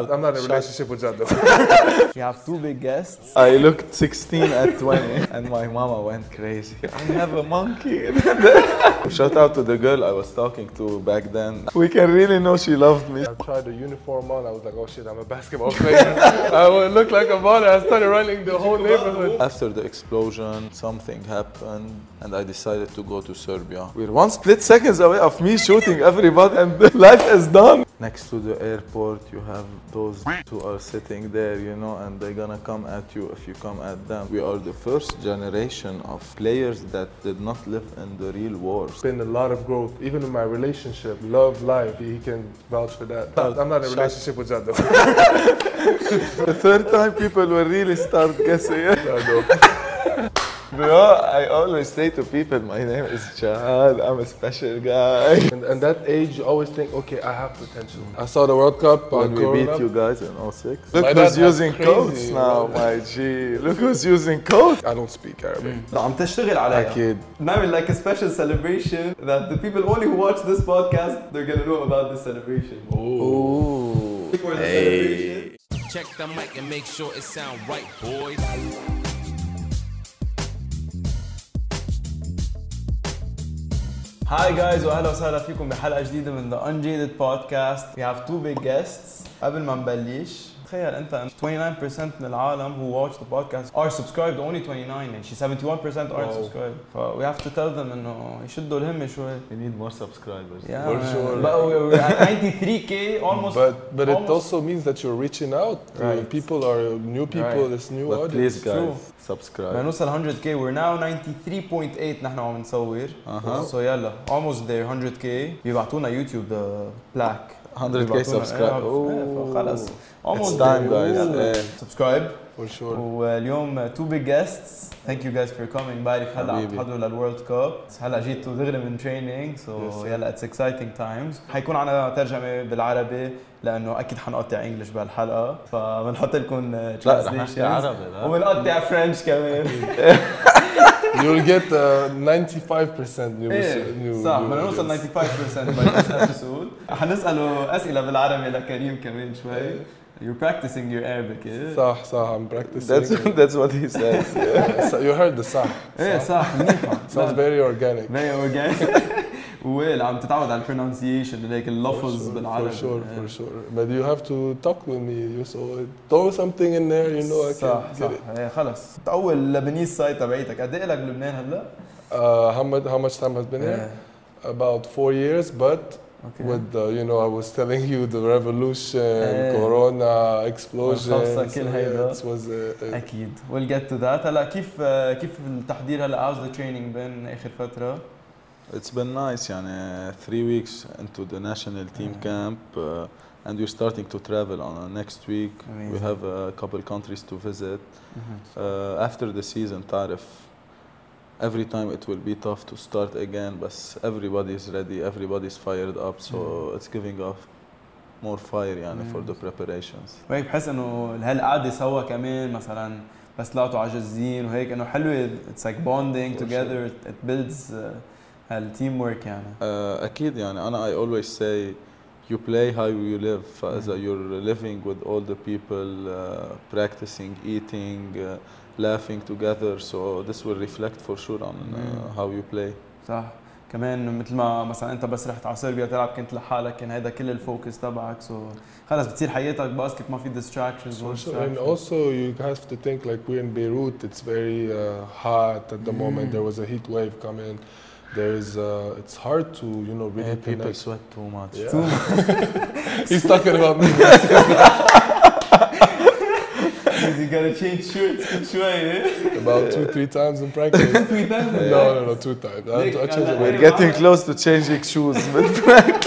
out. I'm not in a relationship with Jaddo. We have two big guests. I looked 16 at 20 and my mama went crazy. I have a monkey. Shout out to the girl I was talking to back then. We can really know she loved me. I tried the uniform on. I was like, oh shit, I'm a basketball player. I would look like a baller. I started running the whole neighborhood. After the explosion, something happened and I decided to go to Serbia. We're one split seconds away of me shooting everybody and life is done. Next to the airport, you have those who are sitting there, you know, and they're gonna come at you if you come at them. We are the first generation of players that did not live in the real wars. Been a lot of growth, even in my relationship, love life. He can vouch for that. I'm not in a relationship with Jaddo. The third time people will really start guessing. Jaddo. Bro, I always say to people, my name is Chad, I'm a special guy. And, and that age, you always think, okay, I have potential. I saw the World Cup When on we Corona. beat you guys in 06. Look My who's dad has using crazy, coats now, you know. my G. Look who's using coats. I don't speak Arabic. لا عم تشتغل عليها أكيد. نعمل like a special celebration that the people only who watch this podcast they're gonna know about this celebration Ooh. For the celebration. Check the mic and make sure it sound right, boys. هاي جايز وأهلا وسهلا فيكم بحلقة جديدة من ذا Unjaded بودكاست وي هاف تو بيج جيستس قبل ما نبلش تخيل انت إن 29% من العالم who watch the podcast are subscribed only 29 يعني شي 71% aren't Wow. subscribed. ف we have to tell them انه يشدوا الهمه شوي. We need more subscribers. Yeah, For man. sure. But we're we're at 93k almost. But but it almost- also means that you're reaching out. to Right. People are new people. Right. It's new But audience. please True. guys, subscribe. لنوصل 100k we're now 93.8 نحن عم نصور أها. so يلا almost there 100k بيبعتونا يوتيوب the black 100k سبسكرايب خلاص almost تايم جايز سبسكرايب فور شور واليوم تو بيج جيستس ثانك يو جايز فور كومينج بعرف هلا عم تحضروا للورلد كاب هلا جيتوا دغري من تريننج سو يلا اتس اكسايتنج تايمز حيكون عندنا ترجمة بالعربي لأنه أكيد حنقطع انجلش بهالحلقة. فبنحط لكم آه, ترانسليشن عربي وبنقطع فرنش كمان. You'll get آه, uh, 95% new, Yeah. new صح. بدنا نوصل 95% by this episode. حنساله اسئله بالعربي لكريم كمان شوي You're practicing your Arabic eh? صح صح I'm practicing. That's that's what he says. So you heard the صح. إيه صح منيحه Sounds very organic. very organic ويل عم تتعود على البرونسيشن هيك اللفظ For بالعربي sure, for إيه. sure. But you have to talk with me. You so throw something in there. You know I can صح صح. إيه خلص اول لبنيز سايت تبعيتك قد إيه لك بلبنان هلا؟ Uh, how much how much time has been here? إيه. About four years, but اوكي with uh, you know I was telling you the revolution, Eh. corona, explosion. والخلصة كل هيدا. it was uh, uh, اكيد we'll get to that هلا كيف كيف التحضير هلا how's the training been اخر فتره؟ It's been nice يعني three weeks into the national team camp uh, and we're starting to travel on uh, next week. We Amazing. have a couple countries to visit. Uh, after the season تعرف every time it will be tough to start again but everybody is ready, everybody's fired up so Mhm. it's giving off more fire يعني for the Mhm. preparations. وهيك بحس انه هالقعده سوا كمان مثلا بس طلعتوا عجزين وهيك انه حلوه اتس لايك بوندينج For توجذر ات بيلدز هالتيم ورك يعني Uh, أكيد يعني أنا I always say you play how you live فإذا Mhm. you're living with all the people uh, practicing eating uh, laughing together so this will reflect for sure on uh, Mhm. how you play صح كمان مثل ما مثلا انت بس رحت على صربيا تلعب كنت لحالك كان هذا كل الفوكس تبعك سو خلص بتصير حياتك باسكت ما في distractions For no sure. And distractions. also, you have to think like we're in Beirut. It's very uh, hot at the moment. Mm. There was a heat wave coming. There is. Uh, it's hard to you know really Yeah, people connect. sweat too much Yeah. Too He's talking about me. you gotta change shirts each way. About two, three times in practice. three times? No, no, no, two times. I, I We're getting close to changing shoes in practice.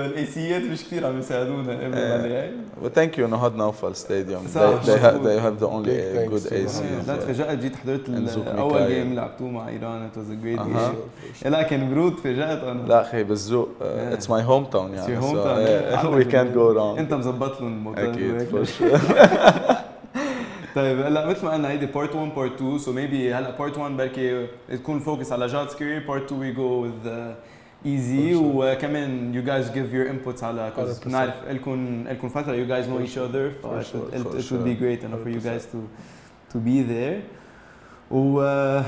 الايسيات مش كثير عم يساعدونا قبل ما وثانك يو نهاد نوفل ستاديوم they have the only good AC لا تفاجأت جيت حضرت أول جيم لعبتوه مع إيران ات واز جريت جيم لا كان برود تفاجأت أنا. لا أخي بالذوق اتس ماي هوم تاون يعني هوم وي كانت جو رونج أنت مظبط لهم الموضوع أكيد طيب هلا مثل ما قلنا هيدي بارت 1 بارت 2 سو ميبي هلا بارت 1 بركي تكون فوكس على جاد سكيري بارت 2 وي جو وذ uh, easy For sure. وكمان you guys give your inputs على 'cause 100%. بنعرف لكم لكم فترة you guys know For each sure. other For ف it, sure, it, for it would be sure. great enough for you 100%. guys to to be there وقبل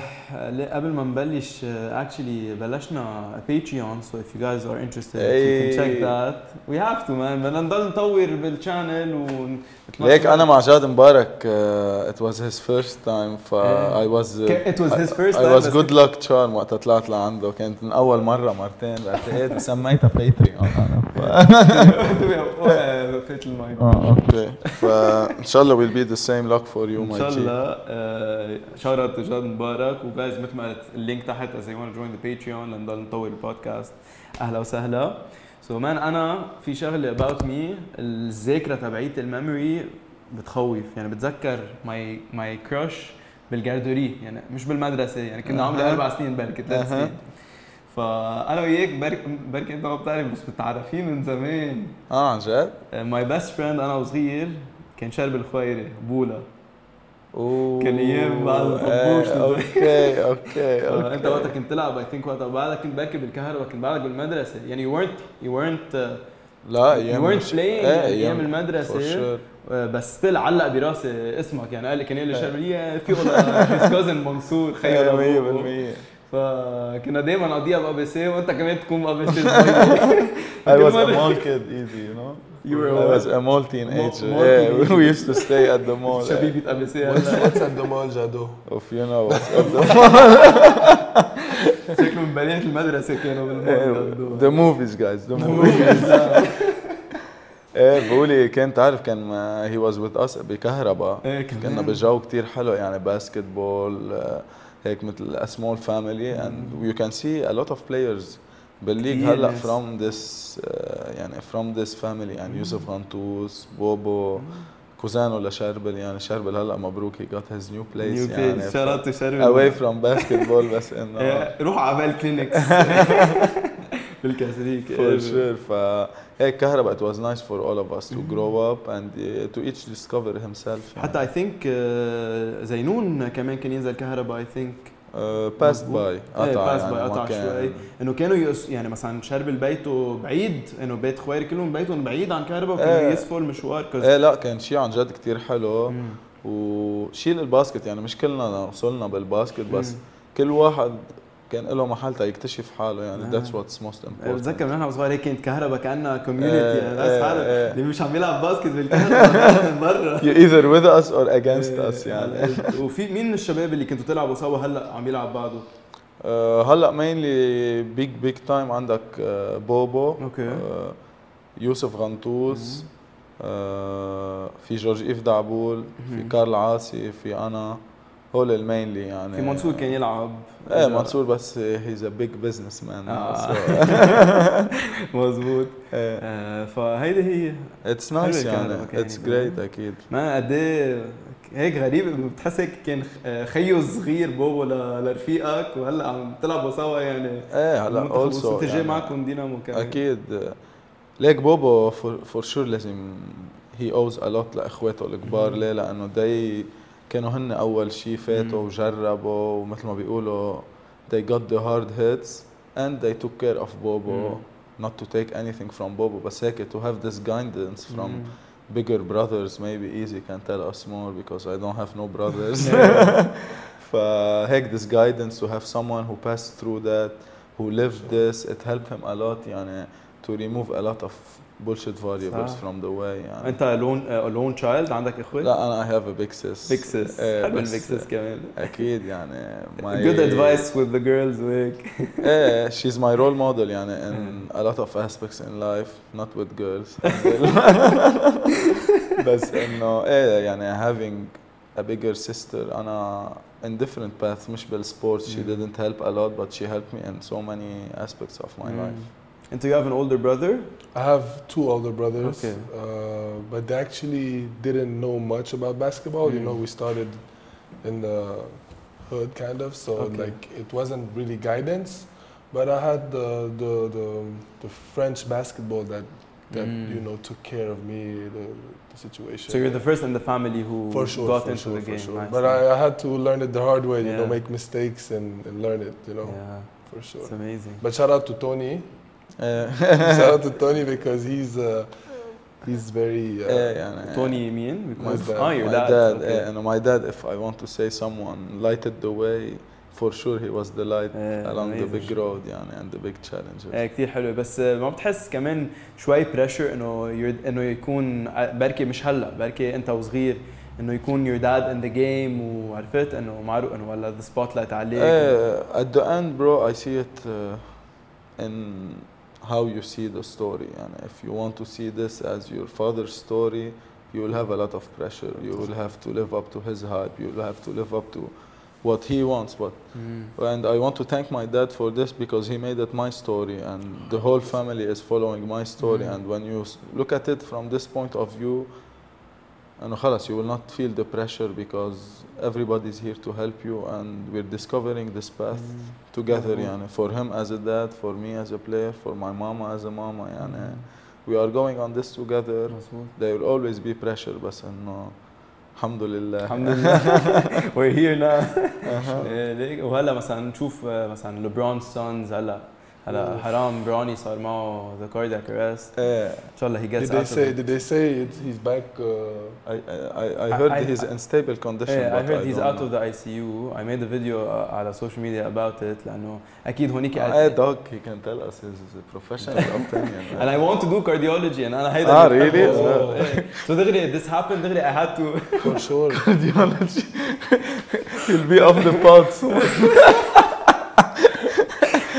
آه، ما نبلش آه، اكشلي بلشنا باتريون سو اف يو جايز ار انترستد يو كان تشيك ذات وي هاف تو مان بدنا نضل نطور بالشانل و ليك أنا مع جاد مبارك ات واز هيز فيرست تايم ف اي واز ات واز هيز فيرست تايم اي واز جود لك تشارم وقتها طلعت لعنده. كانت من أول مرة مرتين بعتقد إيه، سميتها باتريون وقفت المايك آه أوكي. فإن شاء الله ويل بي ذا سيم لك فور يو ماي إن شاء الله آه، شارت جاد مبارك وجايز مثل ما قلت اللينك تحت want to join the Patreon لنضل نطور البودكاست أهلا وسهلا. سو so مان أنا في شغله about me الذاكرة تبعيت الميموري بتخوف. يعني بتذكر ماي ماي كراش بالجاردوري. يعني مش بالمدرسة يعني كنا عمري. أربع سنين بركي ثلاث. سنين. فانا وياك بركي بركي أنت ما بتعرف بس متعرفين من زمان. آه عن جد؟ ماي بيست فريند أنا وصغير كان شرب الخويري بولا. اوه كان أيام بعد ما أوكي أوكي أوكي انت وقتها كنت تلعب اي ثينك وقتها بعدك كنت بركب بالكهرباء كنت بعدك بالمدرسة يعني يو ورنت يو ورنت لا يو أيام ورنت مش- بلاينج أيام المدرسة بس ستيل علق براسي اسمك يعني. قال لي كان يقول لي. شرب لي في هيز كوزن منصور لأبوه. 100% فكنا دايما نقضيها بأبي سي وأنت كمان تكون بأبي سي. I was a kid easy you know? You were I was a multi teenager. age. Yeah, we used to stay at the mall. شبيبة أبيسية. What's at the mall جادو؟ Of you know what's at the mall. شكله من بنية المدرسة كانوا بالمول The movies guys, the movies. Eh, إيه بقولي كان تعرف كان هي واز وذ اس بكهرباء كنا بجو كثير حلو يعني باسكت آه، بول هيك مثل سمول فاميلي اند يو كان سي ا لوت اوف بلايرز بالليج هلا فروم ذس آه، يعني فروم ذس فاميلي يعني يوسف غنطوس بوبو كوزانو لشربل يعني شربل هلا مبروك هي جات هيز نيو بليس يعني شرط شربل. اواي فروم باسكت بول بس إنه روح على بال كلينكس بالكاثوليك فور شور هيك كهرباء ات واز نايس فور اول اوف اس تو جرو اب اند تو ايتش ديسكفر هيم سيلف حتى اي آه، ثينك زينون كمان كان ينزل كهرباء اي ثينك uh, passed by قطع باس يعني باي ما قطع شوي إنه كانوا يقص يعني مثلا شرب بيته بعيد إنه بيت خوير كلهم بيتهم بعيد عن كهرباء وكانوا إيه. يسفوا المشوار كز إيه لا كان شيء عن جد كتير حلو. وشيل الباسكت يعني مش كلنا وصلنا بالباسكت بس مم. كل واحد كان له محل تا يكتشف حاله يعني آه. that's what's most important بتذكر من إحنا صغار هيك كانت كهرباء كأنها كوميونتي إيه، يعني ناس حالها إيه. اللي مش عم يلعب باسكت بالكهرباء من برا you either with us or against إيه، us يعني وفي مين من الشباب اللي كنتوا تلعبوا سوا هلأ عم يلعب بعده؟ آه، هلأ مينلي بيج بيج تايم عندك آه، بوبو أوكي. آه، يوسف غنطوس آه، في جورج إيف دعبول في كارل عاصي في أنا هول المينلي يعني. في منصور كان يلعب. إيه منصور بس هيز ا بيج بزنس مان آه. آه، فهيدي هي اتس نايس يعني. اتس يعني. جريت أكيد. ما قد إيه هيك غريب بتحس هيك كان خ- خيو صغير بوبو لرفيقك وهلأ عم تلعبوا سوا يعني. إيه هلأ اولسو جاي معكم دينامو كمان أكيد. ليك بوبو فور شور لازم هي اوز ا لوت لإخواته الكبار ليه؟ لأنه داي كانوا هن اول شيء فاتوا. وجربوا ومثل ما بيقولوا they got the hard hits and they took care of Bobo مم. not to take anything from Bobo بس هيك to have this guidance from مم. bigger brothers maybe easy can tell us more because I don't have no brothers فهيك this guidance to have someone who passed through that who lived this it helped him a lot يعني to remove a lot of bullshit variables صح. from the way يعني انت لون لون تشايلد عندك اخوه؟ لا انا I have a big sis بيك سيس إيه، حلو بس البيك سيس كمان اكيد يعني my good advice with the girls وهيك ايه she's my role model يعني in a lot of aspects in life not with girls بس انه ايه يعني having a bigger sister انا in different paths مش بالسبورts she Mm. didn't help a lot but she helped me in so many aspects of my life And so you have an older brother? I have two older brothers. Okay. Uh, but they actually didn't know much about basketball. Mm. You hmm. know, we started in the hood kind of, so okay. like it wasn't really guidance. But I had the the, the, the French basketball that that mm. you know took care of me the, the, situation. So you're the first in the family who for sure, got for into sure, the game. Sure. But I, I, had to learn it the hard way. Yeah. You know, make mistakes and, and, learn it. You know, yeah. for sure. It's amazing. But shout out to Tony. Uh, shout out to Tony because he's uh, he's very. Uh, yeah, يعني Tony مين؟ My Because dad. oh your my dad. dad, okay. yeah, and my dad, if I want to say someone lighted the way, for sure he was the light Yeah, along the amazing. big road يعني and the big challenges. إيه كثير حلو بس ما بتحس كمان شوي بريشر انه انه يكون بركي مش هلا بركي انت وصغير انه يكون your dad in the game وعرفت انه معروف انه ولا the spotlight عليك Uh, at the end, bro, I see it uh, in how you see the story. And if you want to see this as your father's story, you will have a lot of pressure. You will have to live up to his hype. You will have to live up to what he wants. But مم. and I want to thank my dad for this because he made it my story, and the whole family is following my story. Mhm. And when you s- look at it from this point of view, and خلاص, you will not feel the pressure because everybody's here to help you, and we're discovering this path together. مظبوط. يعني for him as a dad, for me as a player, for my mama as a mama. يعني we are going on this together. مظبوط There will always be pressure, بس إنه الحمد لله. الحمد لله we're here now أها. إيه، ليك وهلا مثلا نشوف آه، مثلا لبرون سونز هلا هلا حرام براني صار معه ذا كاردياك إن شاء الله هي جيتس اوت دي دي سي هيز باك اي اي اي هيرد هيز انستابل كونديشن اي هيرد هيز اوت اوف ذا اي سي يو اي ميد ا فيديو على السوشيال ميديا اباوت ات لأنه أكيد هونيك إيه دوك هي كان تيل اس هيز بروفيشنال اند اي ونت تو دو كارديولوجي أنا هيدا آه ريلي سو دغري ذس هابند دغري اي هاد تو فور شور كارديولوجي هيل بي اوف ذا بودز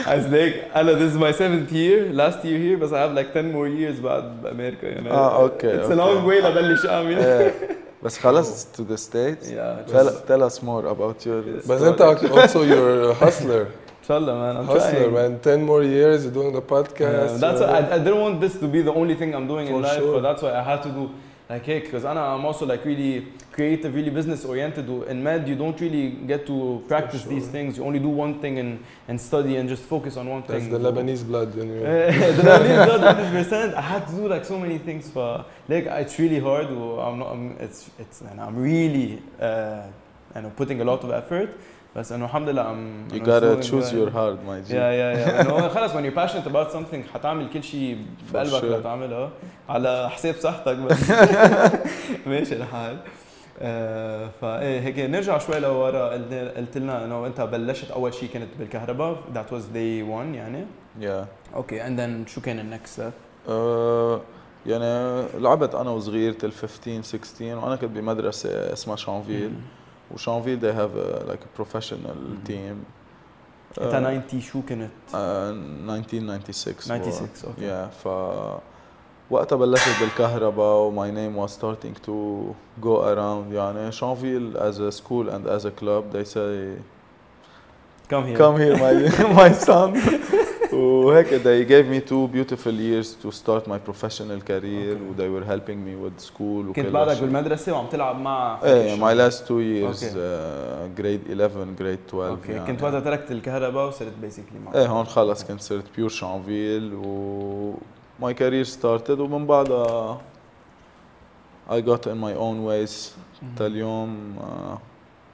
I was like أنا this is my seventh year last year here but I have like 10 more years بعد بأمريكا يعني Ah, okay, it's a okay. long way لبلش أعمل Eh, بس خلاص to the States. yeah Tell, just- tell us more about your But story. انت also you're a hustler. إن شاء الله man I'm hustler, trying man. 10 more years you're doing the Uh, podcast. that's you're- why I, I didn't want this to be the only thing I'm doing in For life, sure. so that's why I had to do like hey, because I'm also like really creative, really business oriented. In med, you don't really get to practice these sure. things. You only do one thing and, and study and just focus on one That's thing. the Lebanese blood in you. Eh, the Lebanese blood, 100%. I had to do like so many things for like it's really hard. I'm not. I'm, it's it's and I'm really uh, and I'm putting a lot of effort. بس انه الحمد لله I'm You I'm gotta doing choose well. your heart, my G. يا يا يا انه خلص when you're passionate about something حتعمل كل شيء بقلبك sure. لتعملها على حساب صحتك بس ماشي الحال آه، فايه هيك نرجع شوي لورا قلت لنا إنه أنت بلشت أول شيء كانت بالكهرباء that was day one يعني Yeah. أوكي and then شو كان النكست ستيب؟ Uh, يعني لعبت أنا وصغير till 15 16 وأنا كنت بمدرسة اسمها شانفيل وشانفيل they have a, like a professional Mhm. team أنت Uh, 90 شو كنت؟ uh, 1996 96 أوكي yeah ف وقتها بلشت بالكهرباء وماي نيم واز ستارتنج تو جو اراوند يعني شانفيل از سكول اند از ا كلوب they ساي كم هير كم هير ماي ماي سان وهيك they gave me two beautiful years to start my professional career. Okay. they were helping me with school كنت بعدك بالمدرسة وعم تلعب مع إيه ماي لاست تو ييرز جريد 11 جريد 12 أوكي okay. يعني. كنت وقتها تركت الكهرباء وصرت بيسكلي إيه هون خلص كنت صرت بيور شانفيل و my career started ومن بعدها I got in my own ways تاليوم uh,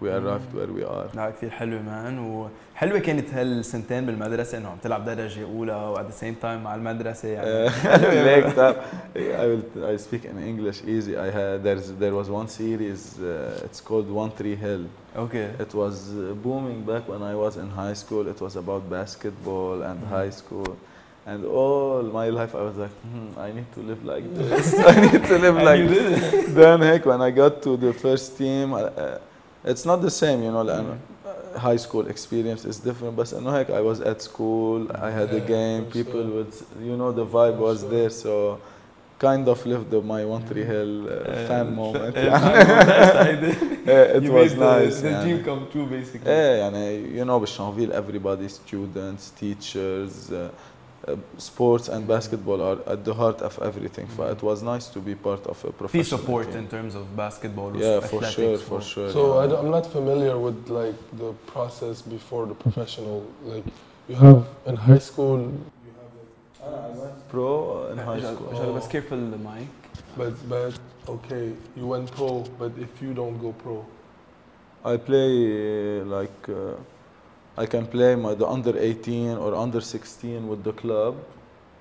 we arrived where we are لا كثير حلوة مان وحلوة كانت هالسنتين بالمدرسة انه عم تلعب درجة أولى وات ذا سيم تايم مع المدرسة يعني Like that, I will I speak in English easy. I had there's there was one series. Uh, it's called One Tree Hill. اوكي It was uh, booming back when I was in high school. It was about basketball and high school. And all my life I was like, hmm, I need to live like this. I need to live like this. Then heck, when I got to the first team, uh, it's not the same, you know. Like, mm -hmm. High school experience is different, but uh, no heck, I was at school, I had yeah, a game, people sure. would, you know, the vibe I'm was sure. there, so kind of lived the, my One Tree Hill uh, fan moment. Uh, yeah, it you was nice. The dream yeah. come true, basically. Yeah, and, uh, you know, Bishanville, everybody, students, teachers. Uh, uh, sports and basketball are at the heart of everything so it was nice to be part of a في professional support team. in terms of basketball yeah for athletics sure for و- sure So yeah. I don't- I'm not familiar with like the process before the professional. Like you have in high school, pro in high أجل- school. أجل بس careful the mic. but but okay, you went pro. But if you don't go pro, I play uh, like uh, I can play my the under 18 or under 16 with the club.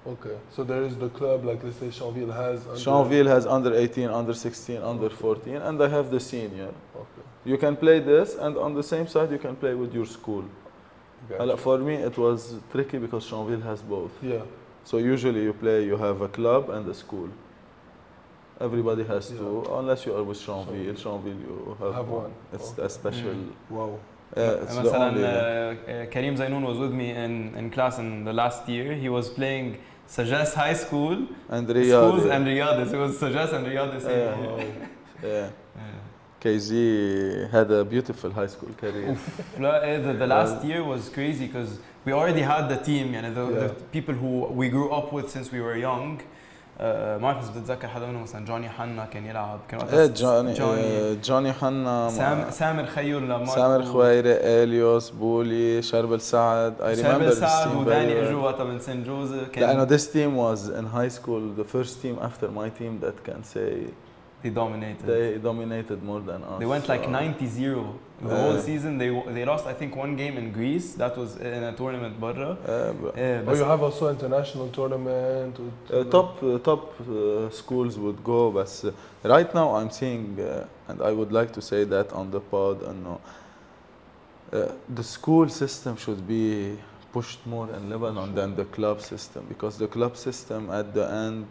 Okay, so there is the club, like let's say Champville has. Under Champville has under 18, under 16, under okay. 14, and I have the senior. Okay. You can play this, and on the same side, you can play with your school. Gotcha. For me, it was tricky because Champville has both. Yeah. So usually you play, you have a club and a school. Everybody has yeah. two, unless you are with Champville. Champville, you have, have one. one. It's okay. a special. Mm. Wow. Uh, مثلا uh, uh, Karim Zainoun was with me in, in class in the last year. He was playing Sagesse High School and Riyadi. Schools and Riyadi. It was Sagesse and Riyadi. Yeah. Yeah. Oh. yeah. KZ had a beautiful high school career. Uh, the, the, last year was crazy because we already had the team, you know, the, yeah. the people who we grew up with since we were young. آه، ما بعرف بتتذكر حدا منهم مثلا جوني حنا كان يلعب كان وقتها إيه جوني آه، جوني, جوني حنا سام سامر خيو لما سامر خويري اليوس بولي شربل سعد اي ريمبر شربل سعد وداني اجوا وقتها من سان جوزيف كان لأنه ذيس تيم واز ان هاي سكول ذا فيرست تيم افتر ماي تيم ذات كان سي they dominated they dominated more than us. They went like So, 90-0 the whole Yeah. season. They they lost I think one game in Greece. That was in a tournament برا. uh, but- Eh, Oh, بس you have also international tournament. with- Uh, top uh, top uh, schools would go, but uh, right now I'm seeing, uh, and I would like to say that on the pod, and no, uh, the school system should be pushed more in Lebanon than the club system because the club system at the end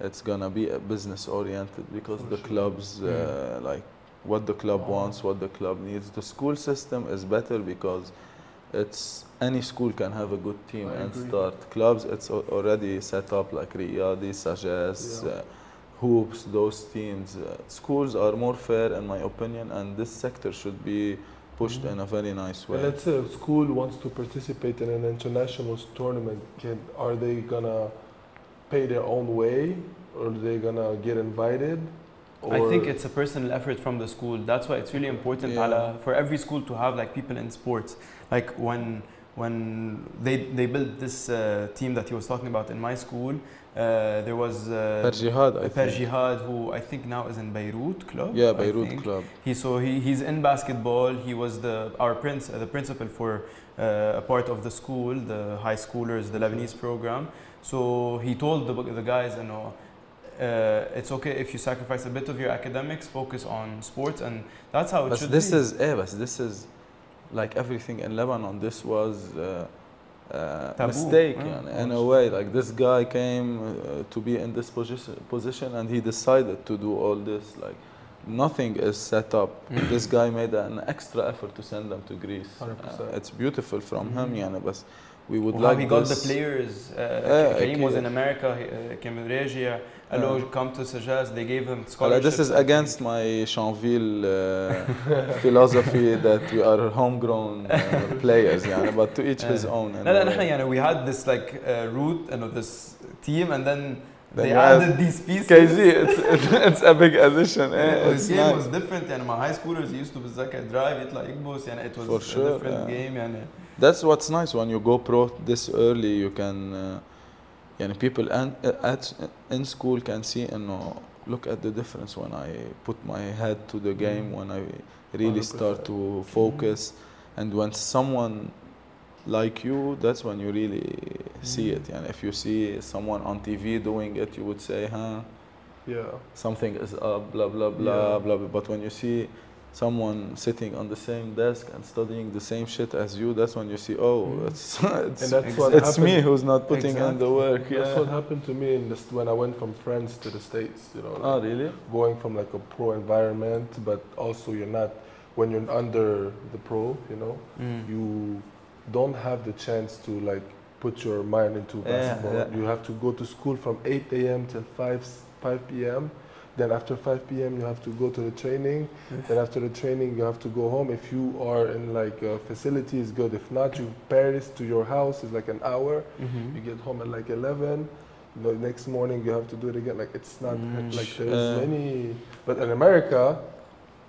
it's gonna be a business oriented because For the sure. clubs uh, like what the club Oh. wants, what the club needs. The school system is better because it's any school can have a good team I and agree. start clubs. It's already set up like Riyadi, Sagesse, Yeah. uh, Hoops, those teams. Uh, schools are more fair in my opinion, and this sector should be pushed Mhm. in a very nice And way. let's say a school wants to participate in an international tournament. Can are they gonna pay their own way, or they're gonna get invited? I think it's a personal effort from the school. That's why it's really important yeah. for every school to have like people in sports. Like when when they they built this uh, team that he was talking about in my school, uh, there was uh, Perjihad, I who I think now is in Beirut club. Yeah, Beirut club. He so he, he's in basketball. He was the our prince uh, the principal for uh, a part of the school, the high schoolers, the Lebanese program. So he told the, the guys, you know, uh, it's okay if you sacrifice a bit of your academics, focus on sports, and that's how it but should this be. Is, eh, but this is like everything in Lebanon. This was uh, uh, mistake yeah, yeah, in a way. Like this guy came uh, to be in this position, position, and he decided to do all this. Like nothing is set up. Mm. this guy made an extra effort to send them to Greece. Uh, it's beautiful from mm -hmm. him, yeah, but we would like. How he got the players. Uh, Karim was in America, uh, Cameroon, Allo come to suggest they gave him scholarships. this is against my Champville uh, philosophy that we are homegrown uh, players, yeah, but to each his own. No, no, no, we had this like uh, root, you know, this team, and then they added these pieces. KZ, it's, it's, a big addition. Yeah, eh? this game nice. was different. And my high schoolers used to be drive it like Igbos, and it was a different yeah. game That's what's nice when you go pro this early. You can, uh, يعني people and, at in school can see إنه look at the difference when I put my head to the game when I really start 100%. to focus and when someone like you that's when you really see it and if you see someone on TV doing it you would say huh Yeah. something is up, blah blah blah Yeah. blah. blah. But when you see someone sitting on the same desk and studying the same shit as you, that's when you see, oh, it's it's, And that's what it's me who's not putting in the Exactly. work. That's what happened to me in this, when I went from France to the States. You know, Oh, really? going from like a pro environment, but also you're not when you're under the pro. You know, Mm. you don't have the chance to like put your mind into Yeah, basketball. yeah. You have to go to school from 8 a.m. till 5 5 p.m. Then after 5 p.m. you have to go to the training. Then after the training you have to go home. If you are in like a facility, is good. If not, you Paris to your house is like an hour. Mhm. You get home at like 11. The next morning you have to do it again. Like it's not Mm. like there's Uh, any. But in America,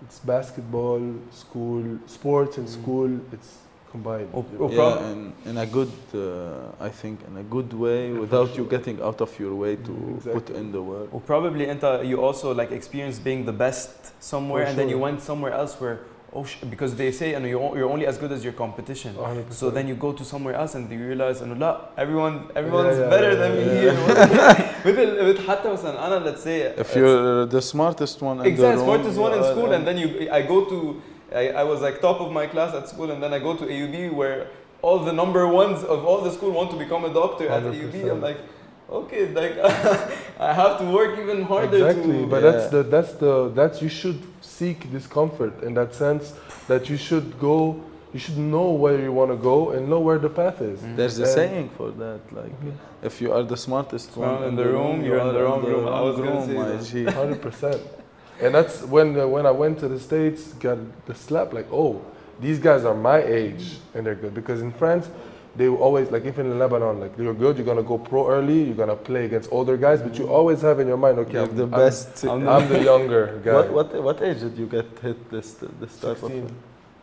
it's basketball, school, sports and Mm. school. It's combined. Oh, you oh, know? Yeah, prob- and in a good, uh, I think, in a good way, without you getting out of your way to put Exactly. in the work. Well, probably انت you also like experienced being the best somewhere For and then you sure. went somewhere else where oh sh-, because they say and you're, you're only as good as your competition 100%. so then you go to somewhere else and you realize انه لا everyone everyone's yeah, better yeah, than me yeah. here مثل مثل حتى مثلا انا let's say If you're the smartest one in the exactly room, smartest one in you are- school and then you I go to I, I was like top of my class at school and then I go to AUB where all the number ones of all the school want to become a doctor at AUB I'm like okay like I have to work even harder exactly to but Yeah. that's the that's the that's you should seek discomfort in that sense that you should go you should know where you want to go and know where the path is mm-hmm. There's a And- saying for that, like if you are the smartest Well, one in the room, you you're in the wrong room. I was gonna room, say my. G. Hundred percent, and that's when uh, when I went to the states, got the slap like, oh, these guys are my age and they're good because in France, they will always like even in Lebanon, like you're good, you're gonna go pro early, you're gonna play against older guys, but you always have in your mind, okay, You're I'm the I'm- best. I'm, I'm the younger guy. what, what what age did you get hit this this type 16. of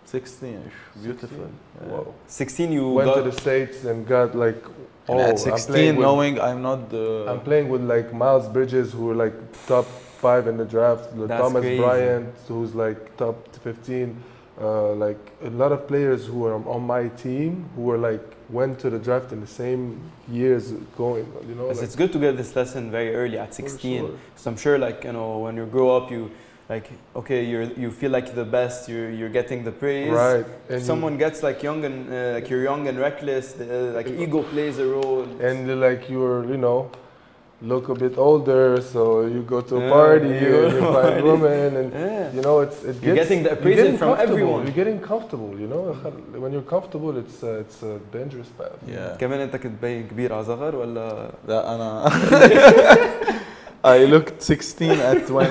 16 beautiful Yeah. Whoa. 16 you Went got to the states and got like, oh, And at I'm 16 with, knowing I'm not the I'm playing with like Miles Bridges, who are like top five in the draft. the That's Thomas crazy. Bryant, who's like top 15. Uh, like a lot of players who are on my team who were like went to the draft in the same years going. You know, like, it's good to get this lesson very early at 16 sure. so i'm sure like you know when you grow up you like okay you're you feel like the best you're you're getting the praise right. if And you- someone gets like young and uh, like you're young and reckless the, uh, like ego plays a role and like you're you know look a bit older, so you go to a Yeah, party you go and to you a find party. women and. yeah You know, it's it You're gets, getting the you're appraisal getting from comfortable. everyone. You're getting comfortable. You know, when you're comfortable, it's uh, it's a dangerous path. yeah كمان انت كنت باين كبير على صغر ولا لا انا I looked 16 at 20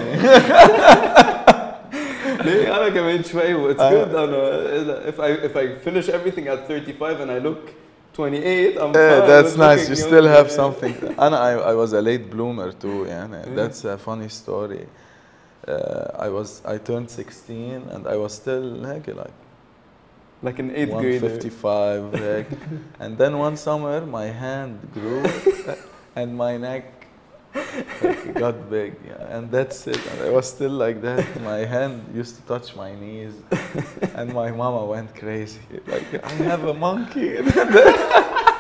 ليه انا كمان شوي و it's آه. good انا if I if I finish everything at 35 and I look 28 I'm fine that's nice. You still have Yeah. something. And I, I was a late bloomer too. Yeah, Yeah. that's a funny story. Uh, I was I turned 16 and I was still like like like an 8th grader 155 like, and then one summer my hand grew and my neck like, got big yeah, and that's it. And I was still like that. My hand used to touch my knees and my mama went crazy. Like I have a monkey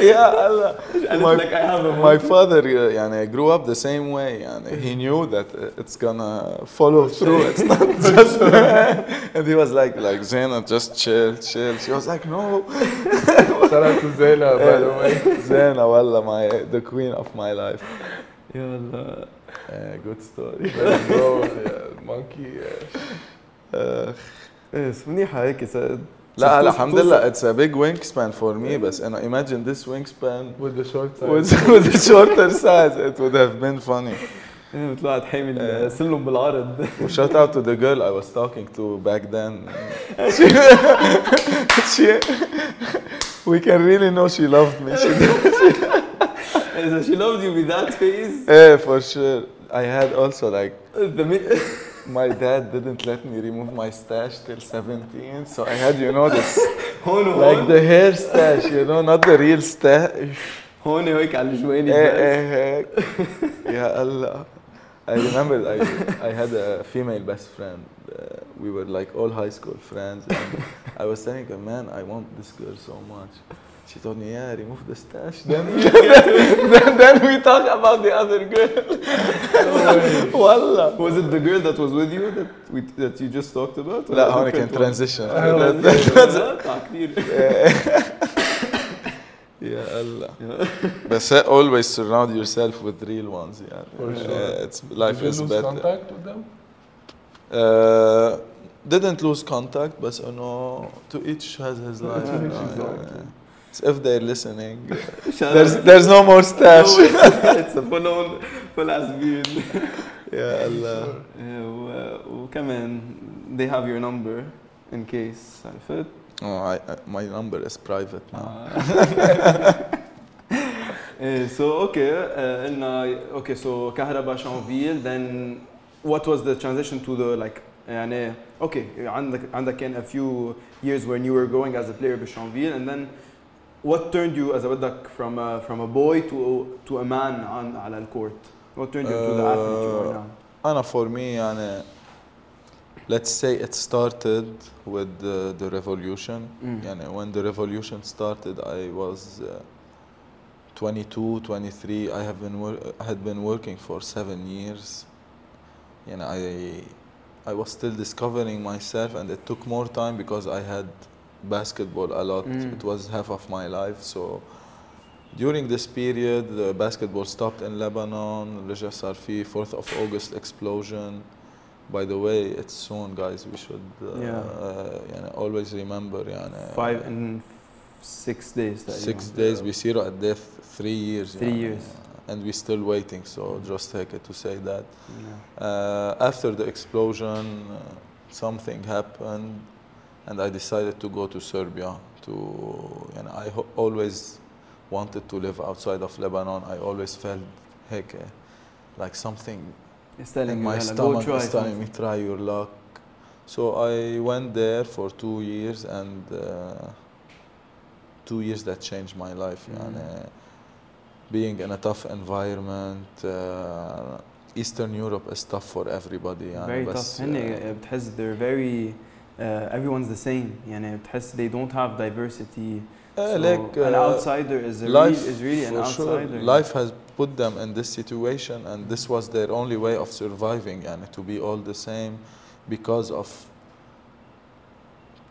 yeah Allah. and my, it's like I have a my father uh, يعني, grew up the same way يعني, he knew that uh, it's gonna follow through it's not just and he was like like Zena just chill chill she was like no Shout out to Zena, by the way. Zena والله my the queen of my life يلا uh, good story Let's go, yeah, monkey. Yeah. uh, ايه منيحة هيك س- لا لا توصل- الحمد لله it's a big wingspan for me بس أنا imagine this wingspan With the short side. with, with a shorter size it would have been funny ايه مثل واحد حامل إيه. سلم بالعرض Shout out to the girl I was talking to back then. She, she, we can really know she loved me. She إذا she loved you with that face yeah, for sure. I had also like the mi- my dad didn't let me remove my stash till 17, so I had you know this هون like وهون the hair stash, you know, not the real stash. هون هيك على الجوانب Eh, بس. eh, heck. Yeah, Allah. I remember I, I had a female best friend. Uh, we were like all high school friends. And I was telling her, man, I want this girl so much. She told me, yeah, remove the stash. Then, then, then we talk about the other girl. Wallah. Was it the girl that was with you that we that you just talked about? لا ولا هون different كان one? transition. آه، That- قطع كتير. يا الله بس always surround yourself with real ones يعني. For Uh, sure. it's, life Did you is lose better. contact with them? Uh, didn't lose contact, but you know, to each has his life. you know, Exactly. yeah. So if they're listening, Shout there's out. there's no more stash. No, it's- It's a full on full as beard. يا الله Yeah, و- وكمان they have your number in case عرفت؟ Oh, I, I, my number is private now. Eh, so okay uh, قلنا okay so كهرباء شانفيل then what was the transition to the like يعني okay عندك عندك كان a few years when you were growing as a player بشانفيل and then what turned you as بدك from a, from a boy to to a man عن على الكورت what turned you to the athlete you are Uh, now أنا for me يعني let's say it started with the, the revolution. Mm. Yani when the revolution started, I was uh, 22, 23. I have been wor- I had been working for seven years. You know, I I was still discovering myself, and it took more time because I had basketball a lot. Mm. It was half of my life, so. During this period, the basketball stopped in Lebanon. رجع صار في 4th of August explosion. By the way, it's soon, guys. We should uh, Yeah. uh, يعني always remember يعني Five and six days. six تقريباً. days بيصيروا at death three years Three يعني. years. and we're still waiting so just take it to say that Yeah. uh, after the explosion uh, something happened and I decided to go to Serbia to and I ho- always wanted to live outside of Lebanon I always felt heck eh, like something It's telling in you, my "Yalla, go stomach try is telling me something." try your luck so I went there for two years and uh, two years that changed my life Mhm. يعني being in a tough environment uh, Eastern Europe is tough for everybody يعني very بس tough هن بتحس they're very uh, everyone's the same يعني بتحس they don't have diversity uh, so like an uh, outsider is a life really, is really an for sure outsider life has put them in this situation and this was their only way of surviving and to be all the same because of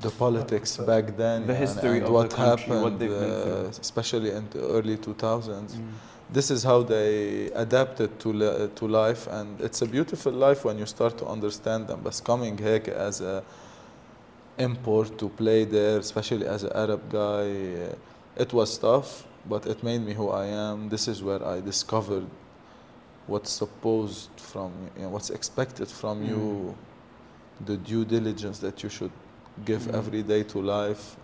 the politics back then The يعني, history and of the what country, happened what they've been uh, through. especially in the early 2000s Mm. this is how they adapted to, li- to life and it's a beautiful life when you start to understand them but coming here as a import to play there especially as an arab guy uh, it was tough but it made me who i am this is where i discovered what's supposed from you know, what's expected from Mm. you the due diligence that you should give Mm. every day to life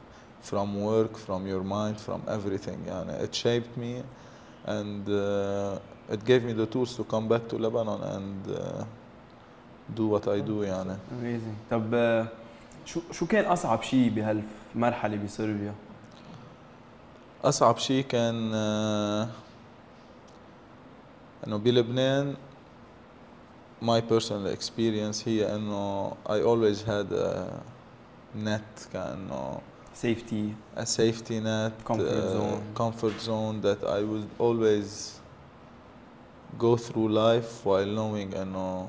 from work from your mind from everything and it shaped me and uh, it gave me the tools to come back to Lebanon and uh, do what I do يعني amazing طب آه، شو شو كان اصعب شيء بهالمرحله بصربيا؟ أصعب شيء كان آه، إنه بلبنان my personal experience هي إنه I always had a net كأنه safety a safety net, Comfort uh, zone. comfort zone that I would always go through life while knowing إنه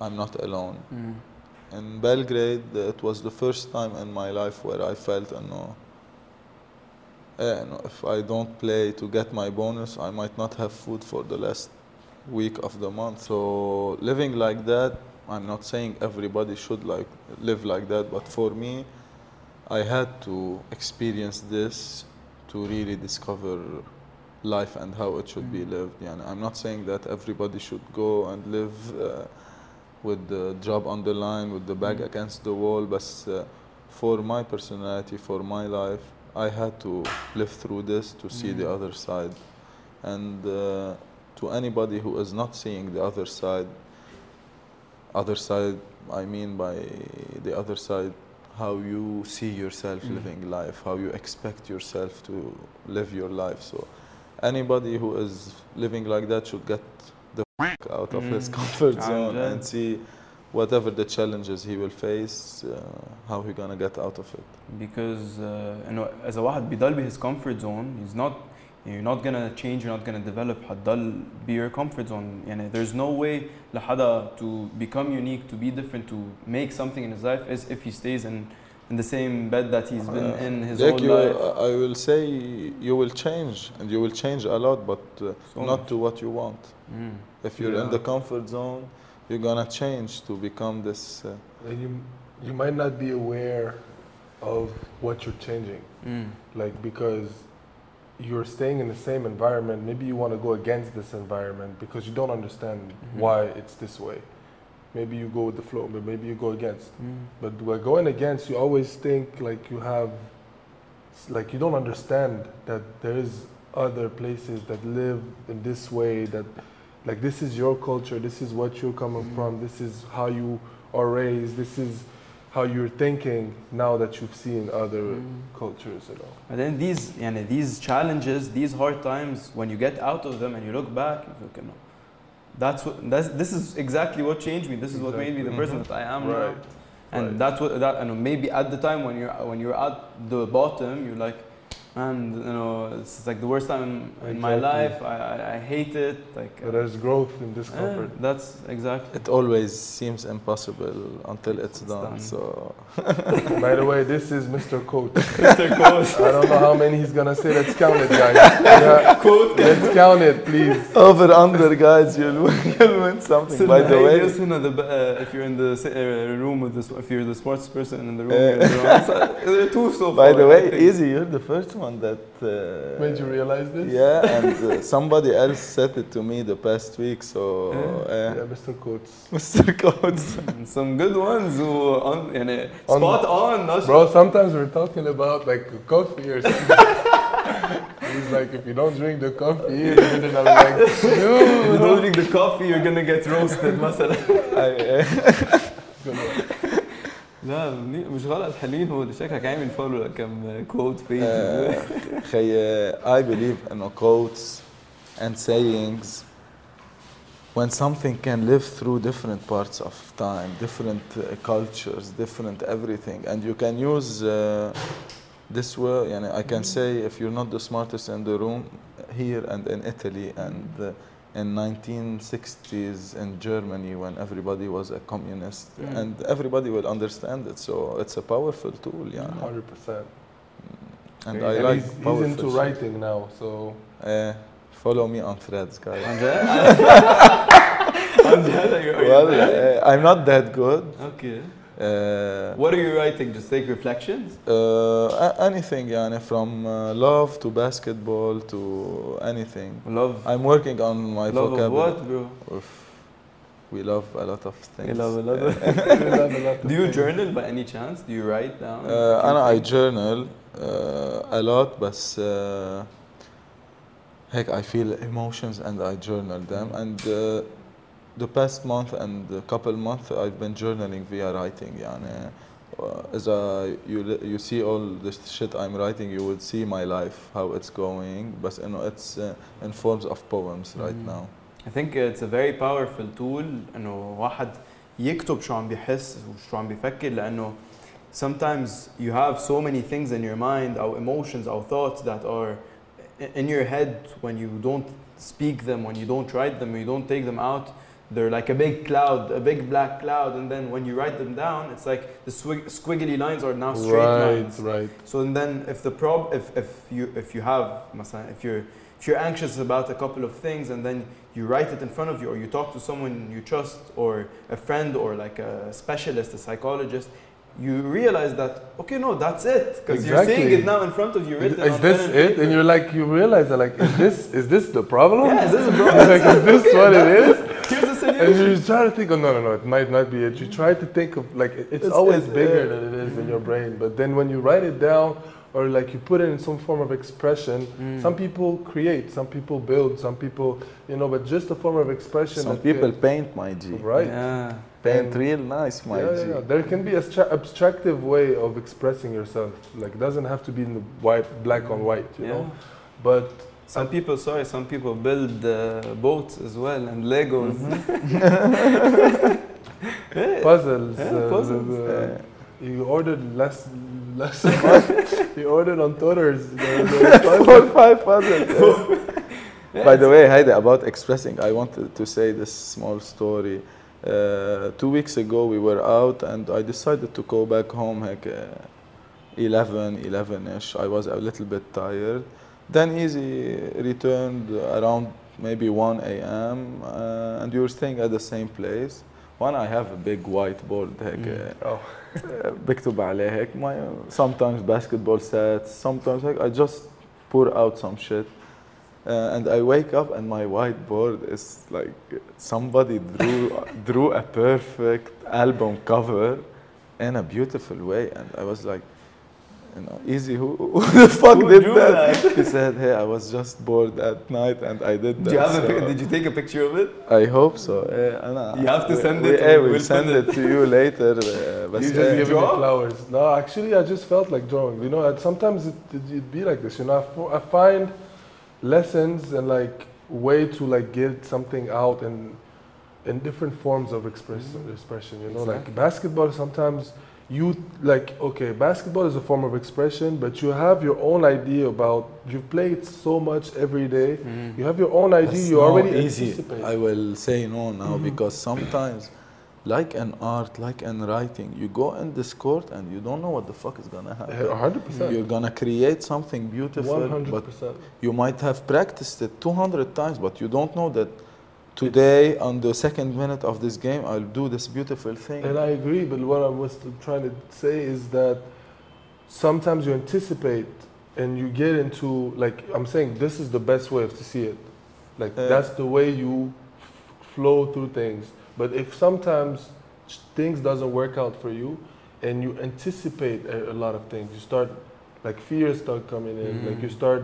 I'm not alone. Mm. in Belgrade, it was the first time in my life where I felt, ah, you know, eh, if I don't play to get my bonus, I might not have food for the last week of the month. So living like that, I'm not saying everybody should like live like that, but for me, I had to experience this to really discover life and how it should be mm. lived. Yeah, I'm not saying that everybody should go and live. Uh, with the job on the line, with the back Mm. against the wall, but uh, for my personality, for my life, I had to live through this to see the Mm. other side. And uh, to anybody who is not seeing the other side, other side, I mean by the other side, how you see yourself Mm. living life, how you expect yourself to live your life. So, anybody who is living like that should get the out of his Mm. comfort عن zone جد. and see whatever the challenges he will face, uh, how he gonna get out of it. because uh, انه اذا واحد بيضل بهis comfort zone he's not you're not gonna change you're not gonna develop حتضل be your comfort zone يعني there's no way لحدا to become unique to be different to make something in his life is if he stays in in the same bed that he's been Uh, in his like whole you, life I will say you will change and you will change a lot, but uh, So not much. to what you want. Mm. If you're in the comfort zone, you're gonna change to become this. Uh, And you you might not be aware of what you're changing. Mm. Like because you're staying in the same environment, maybe you want to go against this environment because you don't understand Mhm. why it's this way maybe you go with the flow, but maybe you go against. Mm. But we're going against, you always think like you have, like you don't understand that there is other places that live in this way, that like this is your culture, this is what you're coming mm. from, this is how you are raised, this is how you're thinking now that you've seen other mm. cultures and all. And then these, you know, these challenges, these hard times, when you get out of them and you look back, you look, no, that's what that's this is exactly what changed me. This is what made me the person Exactly. that I am Right. now. And Right. that's what that and maybe at the time when you're when you're at the bottom, you're like, man, you know, it's like the worst time in my life. I, I, I hate it. Like, But there's growth in discomfort. that's exactly. It always seems impossible until it's, It's done. done. So By the way, this is Mr. Coach. Mr. Coach. I don't know how many he's gonna say. Let's count it, guys. Yeah, Quote. let's count it, please. over under, guys, you'll win, you'll win something. By the way, Just, you know, the, uh, if you're in the uh, room with this, if you're the sports person in the room, you're the wrong side. there are two so by far, the way, easy. You're the first one that uh, made you realize this. Yeah, and uh, somebody else said it to me the past week. So yeah, yeah Mr. Quotes. Mr. Quotes. Some good ones who on, in know, uh, on spot on. Not bro, sure. sometimes we're talking about like coffee or something. He's like, if you don't drink the coffee, and I'm like. If you don't drink the coffee, you're gonna get roasted, مثلا. I, لا مني- مش غلط حلوين هو شكلك عامل فولو لكم كوت بيج uh, خي, I believe in quotes and sayings. When something can live through different parts of time, different uh, cultures, different everything, and you can use uh, this way. يعني I can say if you're not the smartest in the room, here and in Italy and uh, in 1960s in Germany when everybody was a communist hmm. and everybody will understand it so it's a powerful tool yeah. 100% mm. and I and like he's, he's into shit. writing now so. Uh, follow me on threads guys. Well, uh, I'm not that good. Okay. Uh, What are you writing? Just take reflections? uh, a- anything, يعني, from uh, love to basketball to anything. Love. I'm working on my Love of vocabulary. what, bro? Oof. We love a lot of things. You love a lot of. we love a lot of Do you things. journal by any chance? Do you write down? a Uh, few أنا I things? journal uh, a lot بس uh, هيك I feel emotions and I journal them and uh, the past month and a couple months I've been journaling via writing يعني uh, as a, you, li- you see all the shit I'm writing you would see my life how it's going بس إنه it's uh, in forms of poems right Mm. now I think it's a very powerful tool انه واحد يكتب شو عم بيحس وشو عم بيفكر لانه sometimes you have so many things in your mind or emotions or thoughts that are i- in your head when you don't speak them when you don't write them when you don't take them out they're like a big cloud, a big black cloud, and then when you write them down, it's like the squiggly lines are now straight right, lines. Right, right. So and then if the prob, if, if you if you have, if you're if you're anxious about a couple of things and then you write it in front of you, or you talk to someone you trust, or a friend, or like a specialist, a psychologist, you realize that okay no that's it because exactly. you're seeing it now in front of you written is this it paper. and you're like you realize that like is this is this the problem yeah is this the problem like is this okay, what it is here's the And you try to think, oh no, no, no, it might not be it. You try to think of like it's, It's- always it's, bigger uh, than it is in your brain. But then when you write it down or like you put it in some form of expression, Mm. some people create, some people build, some people, you know, but just a form of expression. some people can- paint my G right? yeah paint And- real nice my Yeah, G yeah, yeah. There can be a stra- abstractive way of expressing yourself. Like it doesn't have to be in the white, black on white, you yeah know. But some people sorry some people build uh, boats as well and legos puzzles, Yeah, uh, puzzles. the- the- Uh, you ordered less, less. amount. you ordered on Toters. The, the four five puzzles By the way, Heidi, about expressing, I wanted to say this small story. Uh, two weeks ago, we were out, and I decided to go back home like uh, 11, 11-ish. I was a little bit tired. Then Easy returned around maybe 1 a.m. Uh, and we were staying at the same place. One, I have a big whiteboard هيك Mm. Oh. بكتب عليه هيك my sometimes basketball sets sometimes like I just pour out some shit uh, and I wake up and my whiteboard is like somebody drew drew a perfect album cover in a beautiful way and I was like you know, easy, who, who the fuck who did that? that? he said, hey, I was just bored at night and I did that. Do you have so a, did you take a picture of it? I hope so. Uh, you have to send we, it. We, we'll, we'll send, it. to you later. Uh, but you just yeah. me flowers. No, actually, I just felt like drawing. You know, sometimes it, would be like this. You know, I, find lessons and like way to like get something out and in different forms of express, mm -hmm. expression. You know, exactly. like basketball sometimes – you like okay, basketball is a form of expression, but you have your own idea about. You play it so much every day. Mm-hmm. You have your own idea. That's you already easy. anticipate. I will say no now Mhm. because sometimes, like an art, like in writing, you go in this court and you don't know what the fuck is gonna happen. Hundred percent. You're gonna create something beautiful, One hundred but percent. you might have practiced it 200 times, but you don't know that today, on the second minute of this game, I'll do this beautiful thing. And I agree, but what I was trying to say is that sometimes you anticipate and you get into like I'm saying this is the best way to see it. Like Yeah. that's the way you f- flow through things. But if sometimes things doesn't work out for you and you anticipate a, a lot of things, you start like fears start coming in. Like you mm-hmm. start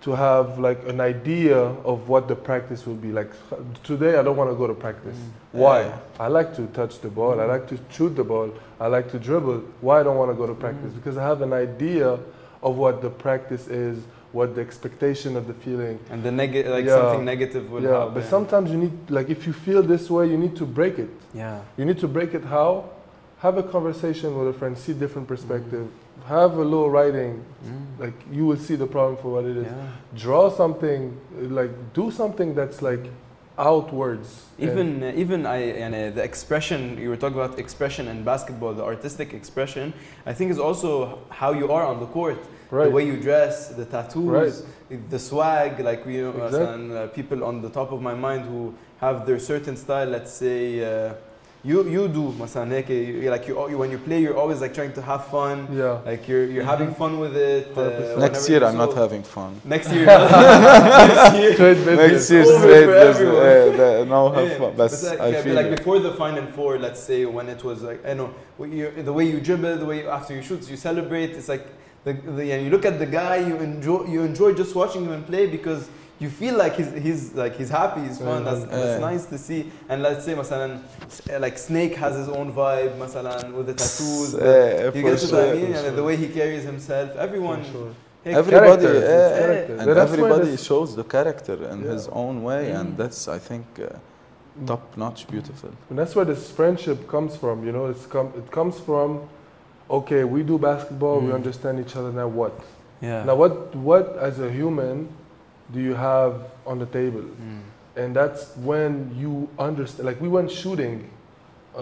to have like an idea of what the practice will be. Like today i don't want to go to practice. Mm. Why? Yeah. i like to touch the ball. I like to shoot the ball. I like to dribble. Why i don't want to go to mm. practice? Because i have an idea of what the practice is what the expectation of the feeling. And the negative, like Yeah. something negative will yeah happen. but sometimes you need like if you feel this way you need to break it. Yeah. you need to break it how? Have a conversation with a friend see different perspective have a little writing like you will see the problem for what it is Yeah. draw something like do something that's like outwards Even uh, even I and uh, the expression you were talking about expression in basketball, the artistic expression. I think is also how you are on the court, right the way you dress, the tattoos, Right. the swag. Like we, know, Exactly. and uh, people on the top of my mind who have their certain style. Let's say Uh, you you do مثلا هيك you- like you, you when you play you're always like trying to have fun yeah like you're you're having fun with it uh, 100%. Next whenever year, you I'm not so- having fun. next year next year Trade business. Next year, over straight for business. everyone. eh, the- no, have Yeah, fun. but But like, I yeah, feel like it. before the final four, let's say when it was like I know what you, the way you dribble, the way you, after you shoot, you celebrate. It's like the, the and you look at the guy, you enjoy you enjoy just watching him play because you feel like he's he's like he's happy, he's fun. That's, that's Yeah. nice to see. And let's say مثلا s- like Snake has his own vibe, مثلا with the tattoos. the- Eh, you for get what I sure. mean? And the way he carries himself, everyone. For sure. hey, Everybody, Character, eh, it's eh, character. and That's why everybody this- shows the character in Yeah. his own way, and Mm. that's I think uh, top notch, beautiful. And that's where this friendship comes from. You know, it's come. It comes from, okay, we do basketball, we Mm. understand each other. Now what? Yeah. Now what? What as a human do you have on the table? Mm. And that's when you understand. Like we went shooting uh,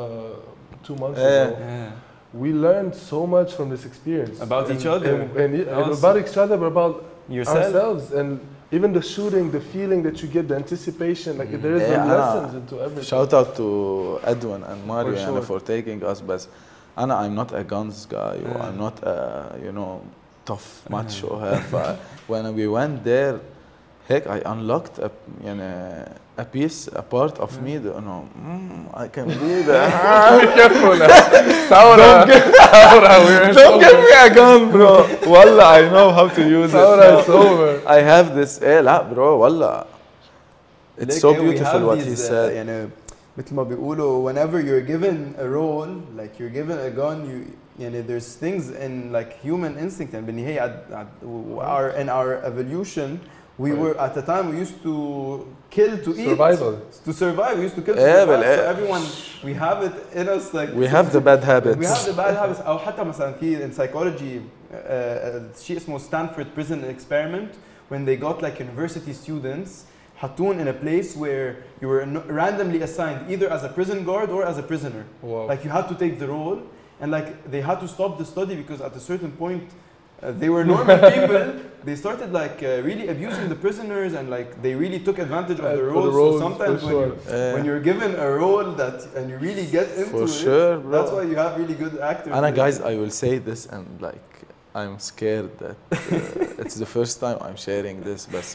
two months Yeah. ago. Yeah. We learned so much from this experience About And- each other. and, and, and Also. about each other, but about Yourself. ourselves and even the shooting, the feeling that you get, the anticipation. Like Mm. there is Yeah, a أنا- lessons into everything. Shout out to Edwin and Mario For يعني sure. for taking us بس أنا I'm not a guns guy or Yeah. I'm not a you know tough macho Uh-huh. here ف- when we went there هيك I unlocked a يعني a piece a part of me that إنه mm, I can be that careful now. Saura. Saura, we're don't give me a gun bro والله I know how to use it Saura, now. it's over. I have this ايه لا bro والله it's Like, so yeah, we beautiful have what he these, uh, said يعني مثل ما بيقولوا whenever you're given a role like you're given a gun you يعني there's things in like human instinct and بالنهاية at, at our in our evolution we Right. were at the time we used to kill to eat Survival. to survive we used to kill to Yeah, survive but, so uh, everyone we have it in us like we have the bad habits we have the bad habits او حتى مثلا في in psychology uh, uh, شيء اسمه Stanford prison experiment when they got like university students حطون in a place where you were no- randomly assigned either as a prison guard or as a prisoner Wow. like you had to take the role and like they had to stop the study because at a certain point uh, they were normal people. They started like uh, really abusing the prisoners and like they really took advantage of Uh, the for roles, the roles, so sometimes when, sure. you, when you're given a role that and you really get into for it sure bro. that's why you have really good actors. Anna, guys, I will say this and like I'm scared that uh, it's the first time I'm sharing this, but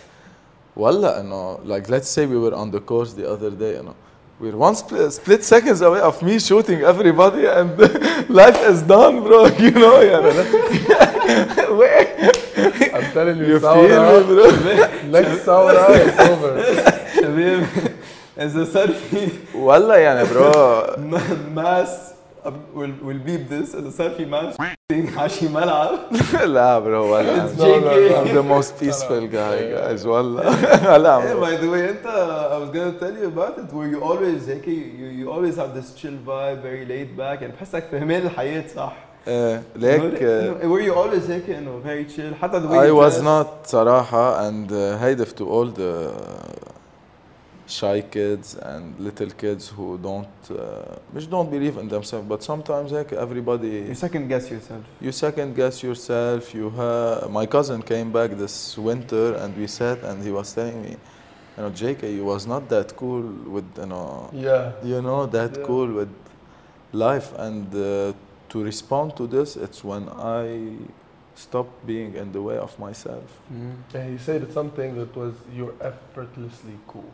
wallah, you know, like let's say we were on the course the other day, you know, we're one split, split seconds away of me shooting everybody and life is done, bro. You know, yeah. Where I'm telling you, you Saura, feel me, bro? next Saura, it's over. شباب as a selfie والله يعني bro ma- mass we'll, we'll beep this as a selfie man على شي ملعب لا برو ولا It's JK. I'm the most peaceful guy guys والله لا Hey, bro. by the way, انت I was gonna tell you about it where you always هيك you, you always have this chill vibe very laid back يعني بحسك فهمان الحياة صح إيه، ليك إنه- uh, were you always هيك انه very chill حتى the way I you was dress. not صراحة and uh, هيدف to all the shy kids and little kids who don't uh, which don't believe in themselves but sometimes like everybody you second guess yourself you second guess yourself you have my cousin came back this winter and we sat and he was telling me you know JK you was not that cool with you know yeah you know that yeah. cool with life and uh, to respond to this it's when I stop being in the way of myself. Mm. And he said something that was you're effortlessly cool.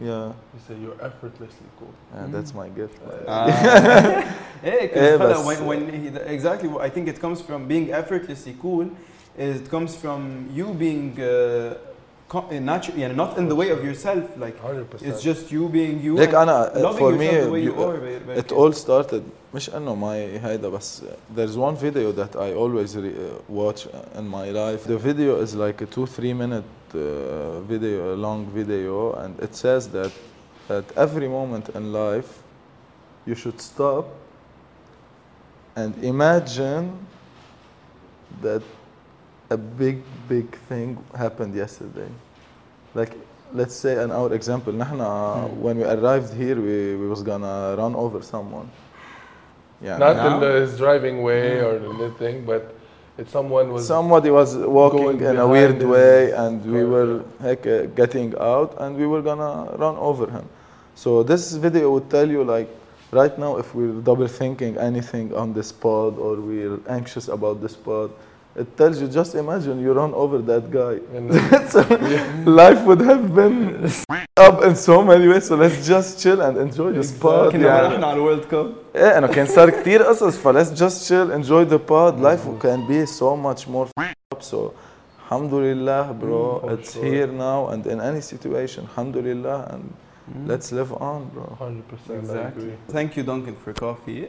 yeah He said you're effortlessly cool. and that's my gift Hey, إيه، because بس- when, when he, exactly what I think it comes from being effortlessly cool is it comes from you being uh, co- uh, natural يعني not in the way of yourself like 100%. it's just you being you ليك and انا loving for yourself me the way you you- are ba- it ba- all started مش انه my هيدا بس there's one video that I always re- uh, watch in my life the video is like a two three minute uh, video a long video and it says that at every moment in life you should stop and imagine that a big big thing happened yesterday like let's say in our example نحن when we arrived here we, we was gonna run over someone yeah Not Now? in the, his driving way or anything, but someone was somebody was walking in a weird way and we were heck, uh, getting out and we were gonna run over him. So this video would tell you like right now if we're double thinking anything on this pod or we're anxious about this pod it tells you just imagine you run over that guy and so life would have been up in so many ways so let's just chill and enjoy this pod كنا يعني. رحنا على الورلد كاب ايه انه كان صار كثير قصص فليتس جاست chill enjoy the pod life can be so much more up so alhamdulillah bro for it's sure. here now and in any situation alhamdulillah and let's live on bro 100% I Exactly. agree. Thank you Duncan for coffee.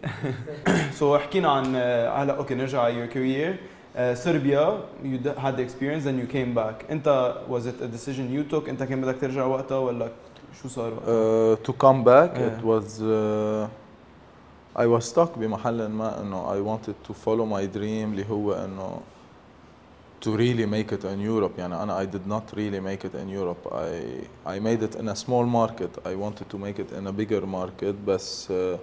so حكينا عن uh, هلا اوكي نرجع على your career. Uh, Serbia, you d- had the experience and you came back. انت was it a decision you took؟ انت كان بدك ترجع وقتها ولا شو صار وقتها؟ uh, to come back Yeah. it was uh, I was stuck بمحل ما انه I wanted to follow my dream اللي هو انه to really make it in Europe يعني أنا I did not really make it in Europe I I made it in a small market I wanted to make it in a bigger market بس uh,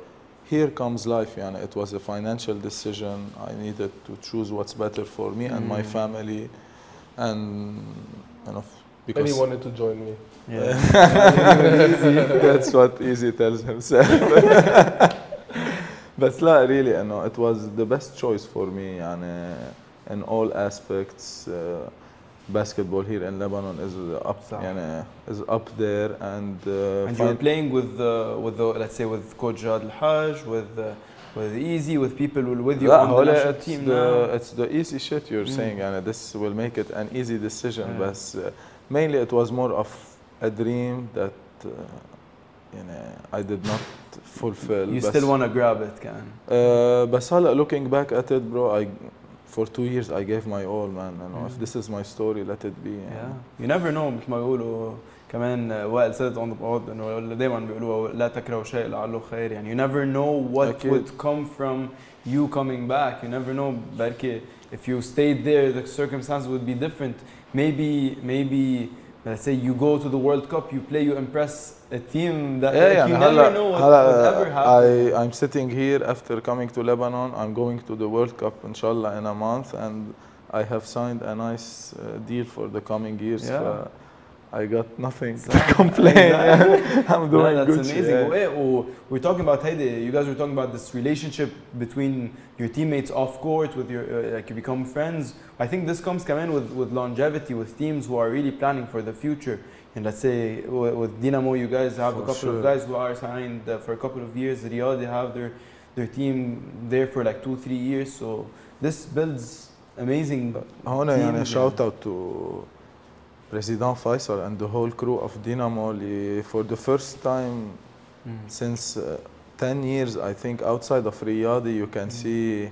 here comes life يعني it was a financial decision I needed to choose what's better for me and my Mm. family and you know And because he wanted to join me. that's what easy tells himself بس لا really انه it was the best choice for me يعني in all aspects uh, basketball here in Lebanon is up صح. يعني is up there and uh, And you were fin- playing with the with the let's say with Coach Jad Al Haj, with uh, with Easy, with people who with you لا on the هول national it's team the now. it's the easy shit you're Mm. saying يعني this will make it an easy decision Yeah. بس uh, mainly it was more of a dream that uh, يعني I did not fulfill You بس- still want to grab it, can? Uh, بس هلا looking back at it bro I for two years I gave my all man you know, if Mm. this is my story let it be Yeah. يعني. You never know مثل ما بيقولوا كمان uh, وائل said it on the pod انه دائما بيقولوا لا تكرهوا شيء لعله خير يعني you never know what أكيد. would come from you coming back you never know بركي if you stayed there the circumstances would be different maybe maybe let's say you go to the World Cup, you play, you impress a team that yeah, like, you never know what will uh, ever happen. I, I'm sitting here after coming to Lebanon. I'm going to the World Cup, inshallah, in a month, and I have signed a nice uh, deal for the coming years. Yeah. For, I got nothing to Exactly. complain Exactly. I'm doing yeah, that's good amazing. shit. وإيه و- we're talking about هيدي you guys were talking about this relationship between your teammates off court with your uh, like you become friends. I think this comes كمان with with longevity with teams who are really planning for the future. And let's say w- with Dynamo, you guys have a For couple of sure. guys who are signed uh, for a couple of years. Riyadh, they have their their team there for like two three years. So this builds amazing. هون teams يعني shout out to President Faisal and the whole crew of Dinamo for the first time mm. since uh, 10 years, I think, outside of Riyadi, you can mm. see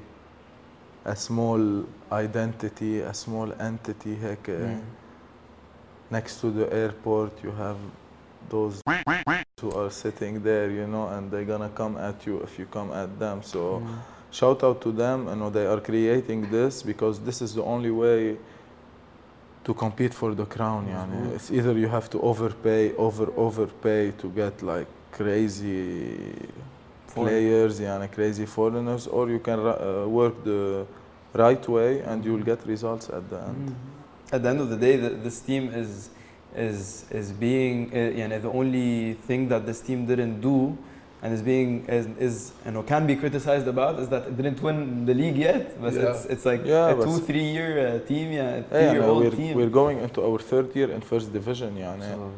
a small identity, a small entity. here. uh, mm. Next to the airport, you have those who are sitting there, you know, and they're gonna come at you if you come at them. So, hmm. shout out to them. You know, they are creating this because this is the only way to compete for the crown yani. it's either you have to overpay over overpay to get like crazy players yani, crazy foreigners or you can uh, work the right way and you'll get results at the end. At the end of the day, the, this team is is is being uh, you know, the only thing that this team didn't do and is being is, is you know can be criticized about is that it didn't win the league yet. But Yeah. it's it's like Yeah, a but- two three year uh, team, yeah, a Yeah, three year no, old we're, team. we're going into our third year in first division يعني. So,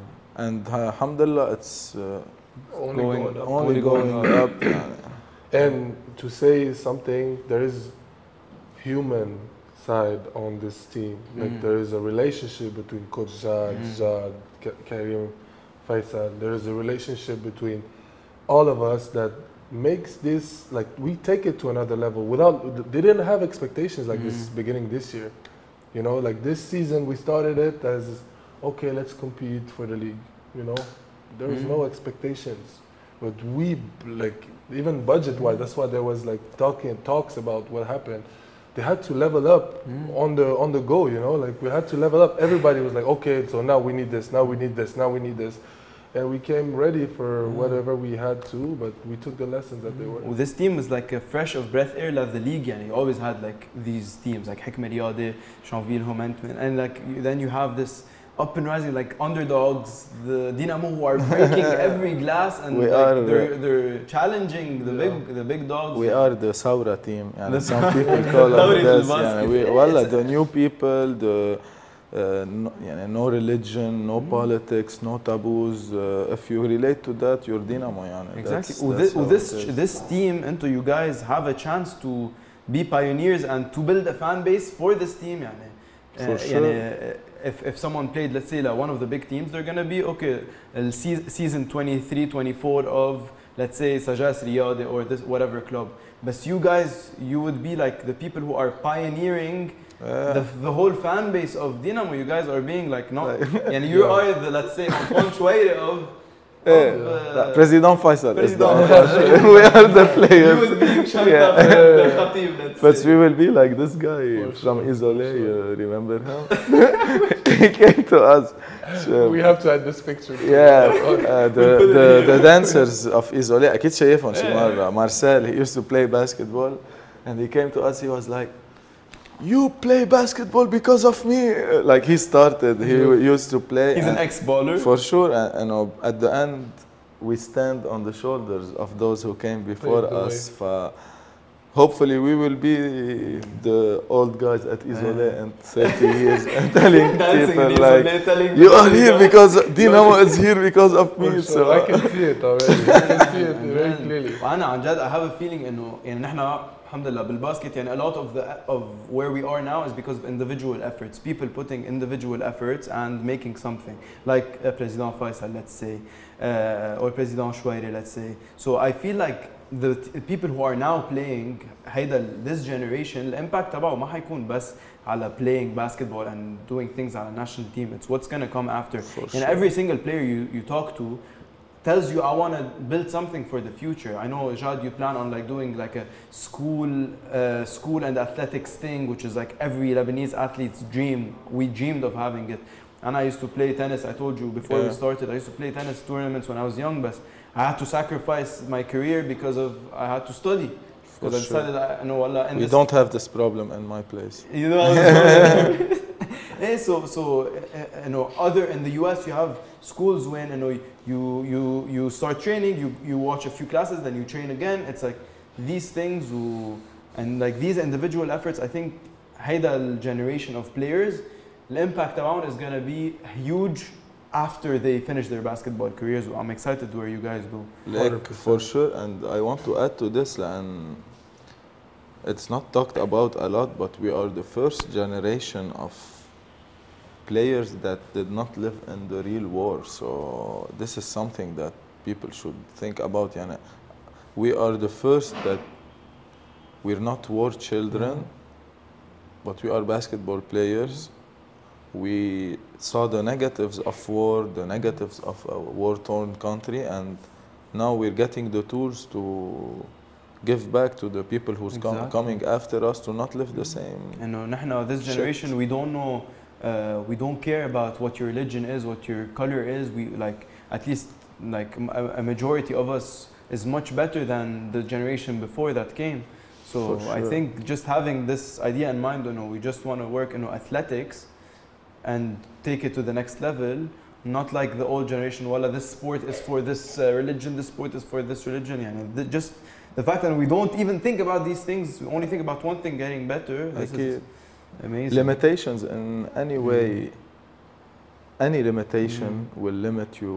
and uh, alhamdulillah it's uh, Only Going going up. only Only going going up يعني. And to say something, there is human side on this team. Like Mm. there is a relationship between Coach Jad, Mm. Jad, Ka- Karim, Faisal. There is a relationship between all of us that makes this like we take it to another level. Without they didn't have expectations like this Mm. beginning this year. You know, like this season we started it as okay, let's compete for the league. You know, there is Mm. no expectations. But we like even budget wise, that's why there was like talking talks about what happened. They had to level up Mm. on the on the go, you know. Like we had to level up. Everybody was like, okay, so now we need this, now we need this, now we need this, and we came ready for mm. whatever we had to, but we took the lessons that they mm. were. Well, this team was like a fresh of breath air of the league, and you always had like these teams like Hikmet Riyadi, Champville, Homenetmen, and like then you have this up and rising like underdogs, the Dinamo who are breaking every glass and like, are, they're, they're challenging the yeah. big the big dogs. We are the Saura team, and some people call us this. Yeah, we, well, the new people, the uh, no, religion, no hmm. politics, no taboos. Uh, if you relate to that, you're Dinamo. Exactly. That's, this, team and to you guys have a chance to be pioneers and to build a fan base for this team. يعني. Uh, sure. if, someone played, let's say, one of the big teams, they're going to be, okay, season 23, 24 of, let's say, Sagesse Riyad or this whatever club. But you guys, you would be like the people who are pioneering Yeah. the, the whole fan base of Dynamo you guys are being like not Like- and you Yeah. are the let's say Antoine Chouaire of, Eh, of that uh, President Faisal is the President we are the you players would be shut Yeah. up the Khatib, let's But say. we will be like this guy For from sure, Isolé, for you remember him? he came to us. So, We have to add this picture. yeah, uh, the, the, the dancers of Isolé, أكيد شايفهم شي مرة. Marcel, he used to play basketball and he came to us, he was like, you play basketball because of me. Like he started, he used to play. He's an ex-baller. For sure, and, and at the end, we stand on the shoulders of those who came before us ف- hopefully, we will be the old guys at Isolé in 30 years and telling Dancing people in like, Isolé, telling you are people, here "Yeah." because Dinamo is here because of For me. sure. So I can see it already. I can see it عن very جد. clearly. وانا عن جد I have a feeling انه يعني نحن الحمد لله بالباسكت يعني a lot of the of where we are now is because of individual efforts people putting individual efforts and making something like uh, President Faisal let's say uh, or President Chouaire let's say so I feel like the t- people who are now playing هيدا this generation الامباكت تبعه ما حيكون بس على playing basketball and doing things على national team it's what's gonna come after For and sure. every single player you, you talk to tells you I want to build something for the future. I know Jad, you plan on like doing like a school, uh, school and athletics thing, which is like every Lebanese athlete's dream. We dreamed of having it. And I used to play tennis. I told you before we Yeah. started. I used to play tennis tournaments when I was young, but I had to sacrifice my career because of I had to study. For Because I sure. decided I know Allah. in we this- don't have this problem in my place. you know, Eh, so so uh, uh, you know, other in the US you have schools when you know you you you start training, you you watch a few classes, then you train again. It's like these things who, and like these individual efforts. I think هيدا generation of players, the impact تبعهم is gonna be huge after they finish their basketball careers. I'm excited where you guys go. Like, for sure, and I want to add to this, and it's not talked about a lot, but we are the first generation of players that did not live in the real war. So this is something that people should think about. Yana, we are the first that we're not war children, mm -hmm. but we are basketball players We saw the negatives of war, the negatives of a war-torn country, and now we're getting the tools to give back to the people who's com- Exactly. coming after us to not live the same. You know, نحن this Shit. generation we don't know, uh, we don't care about what your religion is, what your color is. We like at least like m- a, a majority of us is much better than the generation before that came. So For I sure. think just having this idea in mind, you know, we just want to work in athletics and take it to the next level. Not like the old generation, well, this sport is for this uh, religion, this sport is for this religion. يعني the, just the fact that we don't even think about these things, we only think about one thing getting better. This Like, is amazing. limitations in any way any limitation Mm. will limit you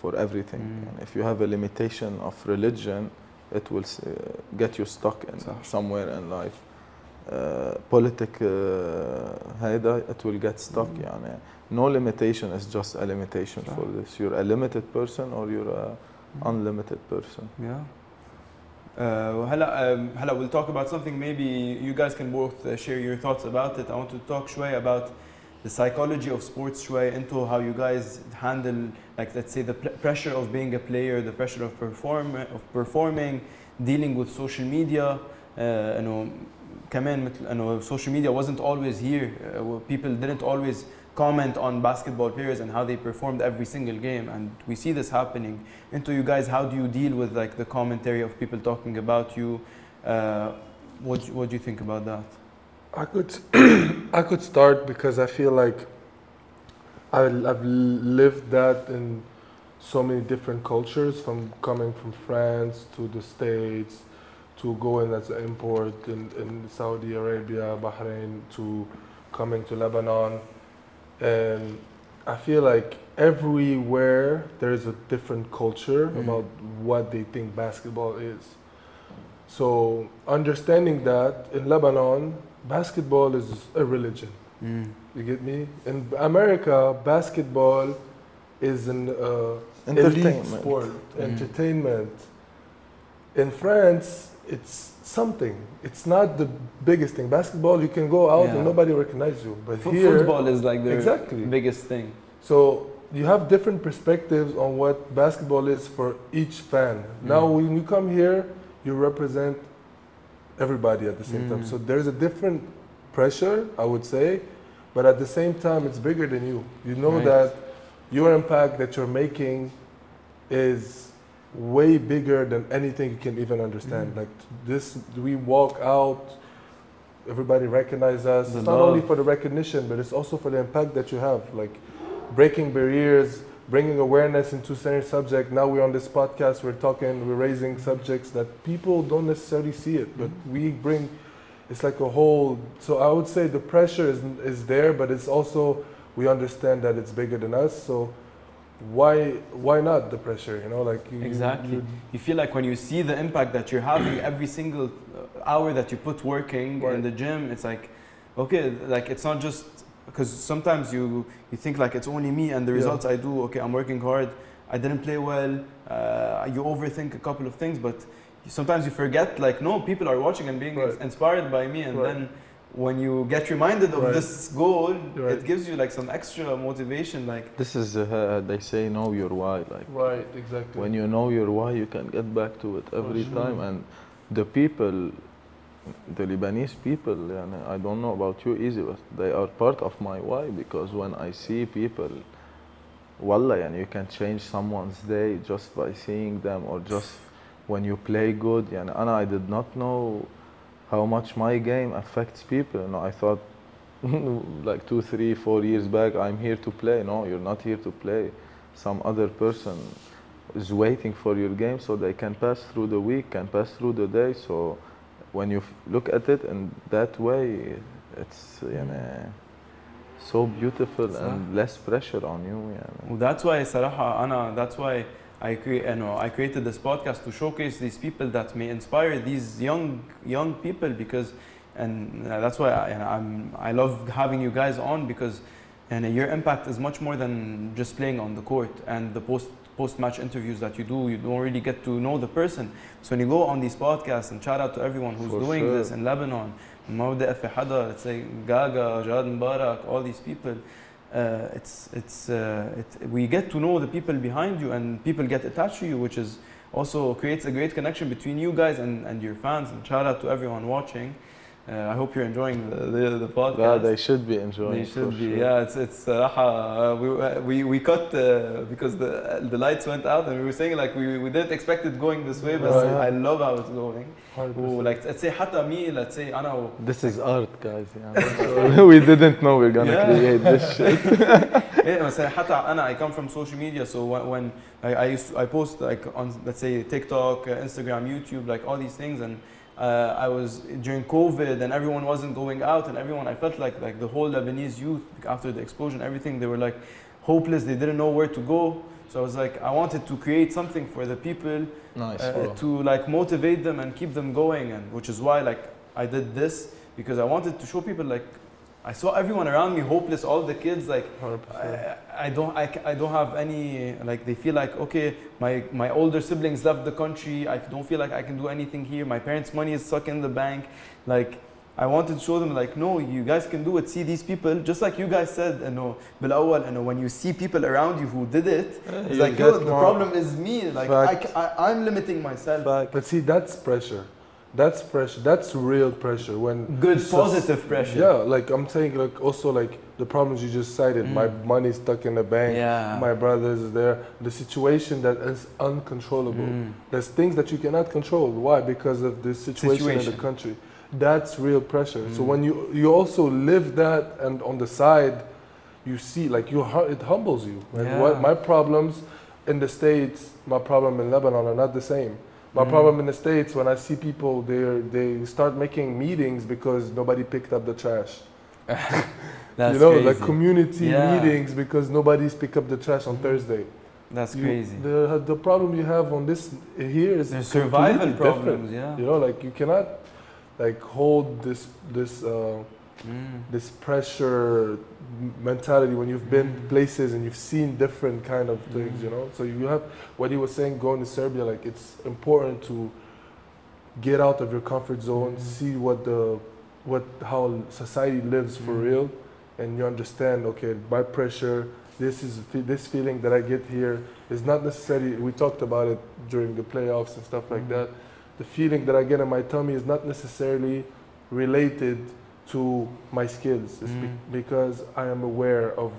for everything Mm. and if you have a limitation of religion it will s- uh, get you stuck in صح. somewhere in life uh, politic uh, هيدا it will get stuck Mm. يعني no limitation is just a limitation صح. for this you're a limited person or you're a unlimited person Yeah. Uh, هلا um, هلا we'll talk about something maybe you guys can both uh, share your thoughts about it. I want to talk شوي about the psychology of sports شوي into how you guys handle like let's say the pr- pressure of being a player, the pressure of perform of performing, dealing with social media. Uh, انه كمان مثل انه social media wasn't always here. Uh, people didn't always comment on basketball players and how they performed every single game and we see this happening into you guys how do you deal with like the commentary of people talking about you uh, what what do you think about that I could I could start because I feel like I, I've lived that in so many different cultures from coming from France to the States to going as an import in, in Saudi Arabia, Bahrain to coming to Lebanon. And I feel like everywhere there is a different culture Mhm. about what they think basketball is. So understanding that in Lebanon, basketball is a religion. You get me? In America, basketball is an uh, elite entertainment sport, Mm. entertainment. In France, it's something. It's not the biggest thing. Basketball, you can go out Yeah. and nobody recognizes you. But Fo- here, football is like the Exactly. biggest thing so you have different perspectives on what basketball is for each fan. Now, Mm. when you come here, you represent everybody at the same time. Mm. So there's a different pressure, I would say, but at the same time, it's bigger than you. You know Right. that your impact that you're making is way bigger than anything you can even understand. Mm. Like this, we walk out. Everybody recognize us. The it's not only for the recognition, but it's also for the impact that you have. Like breaking barriers, bringing awareness into certain subject. Now we're on this podcast. We're talking. We're raising subjects that people don't necessarily see it, but we bring. It's like a whole. So I would say the pressure is is there, but it's also we understand that it's bigger than us. So why why not the pressure? You know, like you, Exactly. you- you feel like when you see the impact that you're having every single uh, hour that you put working in the gym it's like okay like it's not just because sometimes you you think like it's only me and the Yeah. results i do okay i'm working hard i didn't play well uh, you overthink a couple of things but sometimes you forget like no people are watching and being Right. inspired by me and Right. then when you get reminded of Right. this goal Right. it gives you like some extra motivation like this is uh, they say know your why like right exactly. when you know your why you can get back to it every sure. time and the people the lebanese people and i don't know about you easy but they are part of my why because when i see people wallah and you can change someone's day just by seeing them or just when you play good and i did not know how much my game affects people you know i thought like two three four years back i'm here to play no you're not here to play some other person is waiting for your game so they can pass through the week can pass through the day so when you f- look at it in that way it's يعني, so beautiful صح. and less pressure on you يعني. Well, that's why صراحة أنا that's why I, cre- you uh, know, I created this podcast to showcase these people that may inspire these young young people because, and uh, that's why I, I'm I love having you guys on because, and your impact is much more than just playing on the court and the post post match interviews that you do. You don't really get to know the person. So when you go on these podcasts and shout out to everyone who's For doing sure. this in Lebanon, Mawda Hada, it's like Gaga, Jad Mubarak, all these people. Uh, it's it's uh, it, we get to know the people behind you and people get attached to you, which is also creates a great connection between you guys and, and your fans. And shout out to everyone watching. Uh, I hope you're enjoying the, the, the podcast. Yeah, they should be enjoying. They should for be. sure. Yeah, it's it's صراحة uh, we we we cut uh, because the the lights went out and we were saying like we, we didn't expect it going this way, but Right. I love how it's going. 100%. و like let's say حتى me let's say أنا و This is art, guys. Yeah. we didn't know we're gonna Yeah. create this shit. إيه بس حتى أنا I come from social media so when, when I I, used I post like on let's say TikTok, uh, Instagram, YouTube, like all these things and. Uh, I was during COVID and everyone wasn't going out and everyone I felt like like the whole Lebanese youth after the explosion everything they were like hopeless they didn't know where to go so I was like I wanted to create something for the people Nice. uh, to like motivate them and keep them going and which is why like I did this because I wanted to show people like I saw everyone around me hopeless all the kids like 100%. I, I don't I, ca- I don't have any like they feel like okay my my older siblings left the country I don't feel like I can do anything here my parents money is stuck in the bank like I wanted to show them like no you guys can do it see these people just like you guys said you know بالأول you know when you see people around you who did it it's you like yo, get the more problem is me like I, Fact. ca- I, I'm limiting myself Back. But see, that's pressure. that's pressure. That's real pressure. When good so- positive pressure Yeah, like I'm saying, like also like the problems you just cited. My Mm. money's stuck in the bank. yeah My brothers is there. The situation that is uncontrollable. Mm. There's things that you cannot control. Why? Because of the situation, in the country. That's real pressure. So Mm. when you you also live that, and on the side, you see like you it humbles you. Like Yeah. what my problems in the states, my problem in Lebanon are not the same. My Mm. problem in the states when I see people they they start making meetings because nobody picked up the trash. that's you know, crazy. like community Yeah. meetings because nobody's pick up the trash on Thursday. that's You- crazy The the problem you have on this here is there's survival different. problems yeah You know, like you cannot like hold this this uh, Mm. this pressure mentality when you've been Mm. places and you've seen different kind of things. Mm. You know, so you have what he was saying going to Serbia. Like it's important to get out of your comfort zone, Mm. see what the what how society lives for real, and you understand. Okay, by pressure. This is this feeling that I get here is not necessarily. We talked about it during the playoffs and stuff like Mm. that. The feeling that I get in my tummy is not necessarily related to my skills. It's be- Mm. because I am aware of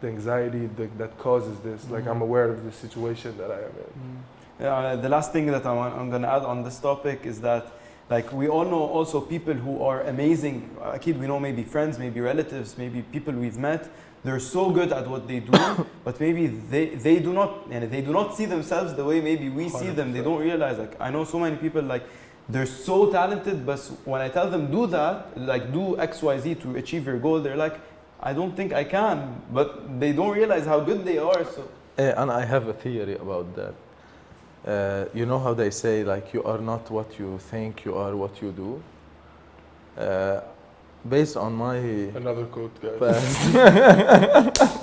the anxiety that, that causes this. Like I'm Mm. aware of the situation that I am in. Yeah, the last thing that I want, I'm going to add on this topic is that like we all know also people who are amazing A kid we know maybe friends maybe relatives maybe people we've met they're so good at what they do but maybe they, they do not and they do not see themselves the way maybe we see them they don't realize like I know so many people like they're so talented but when I tell them do that like do XYZ to achieve your goal they're like I don't think I can but they don't realize how good they are so Eh, and I have a theory about that. Uh, you know how they say like you are not what you think, you are what you do. Uh, based on my Another quote, guys. past.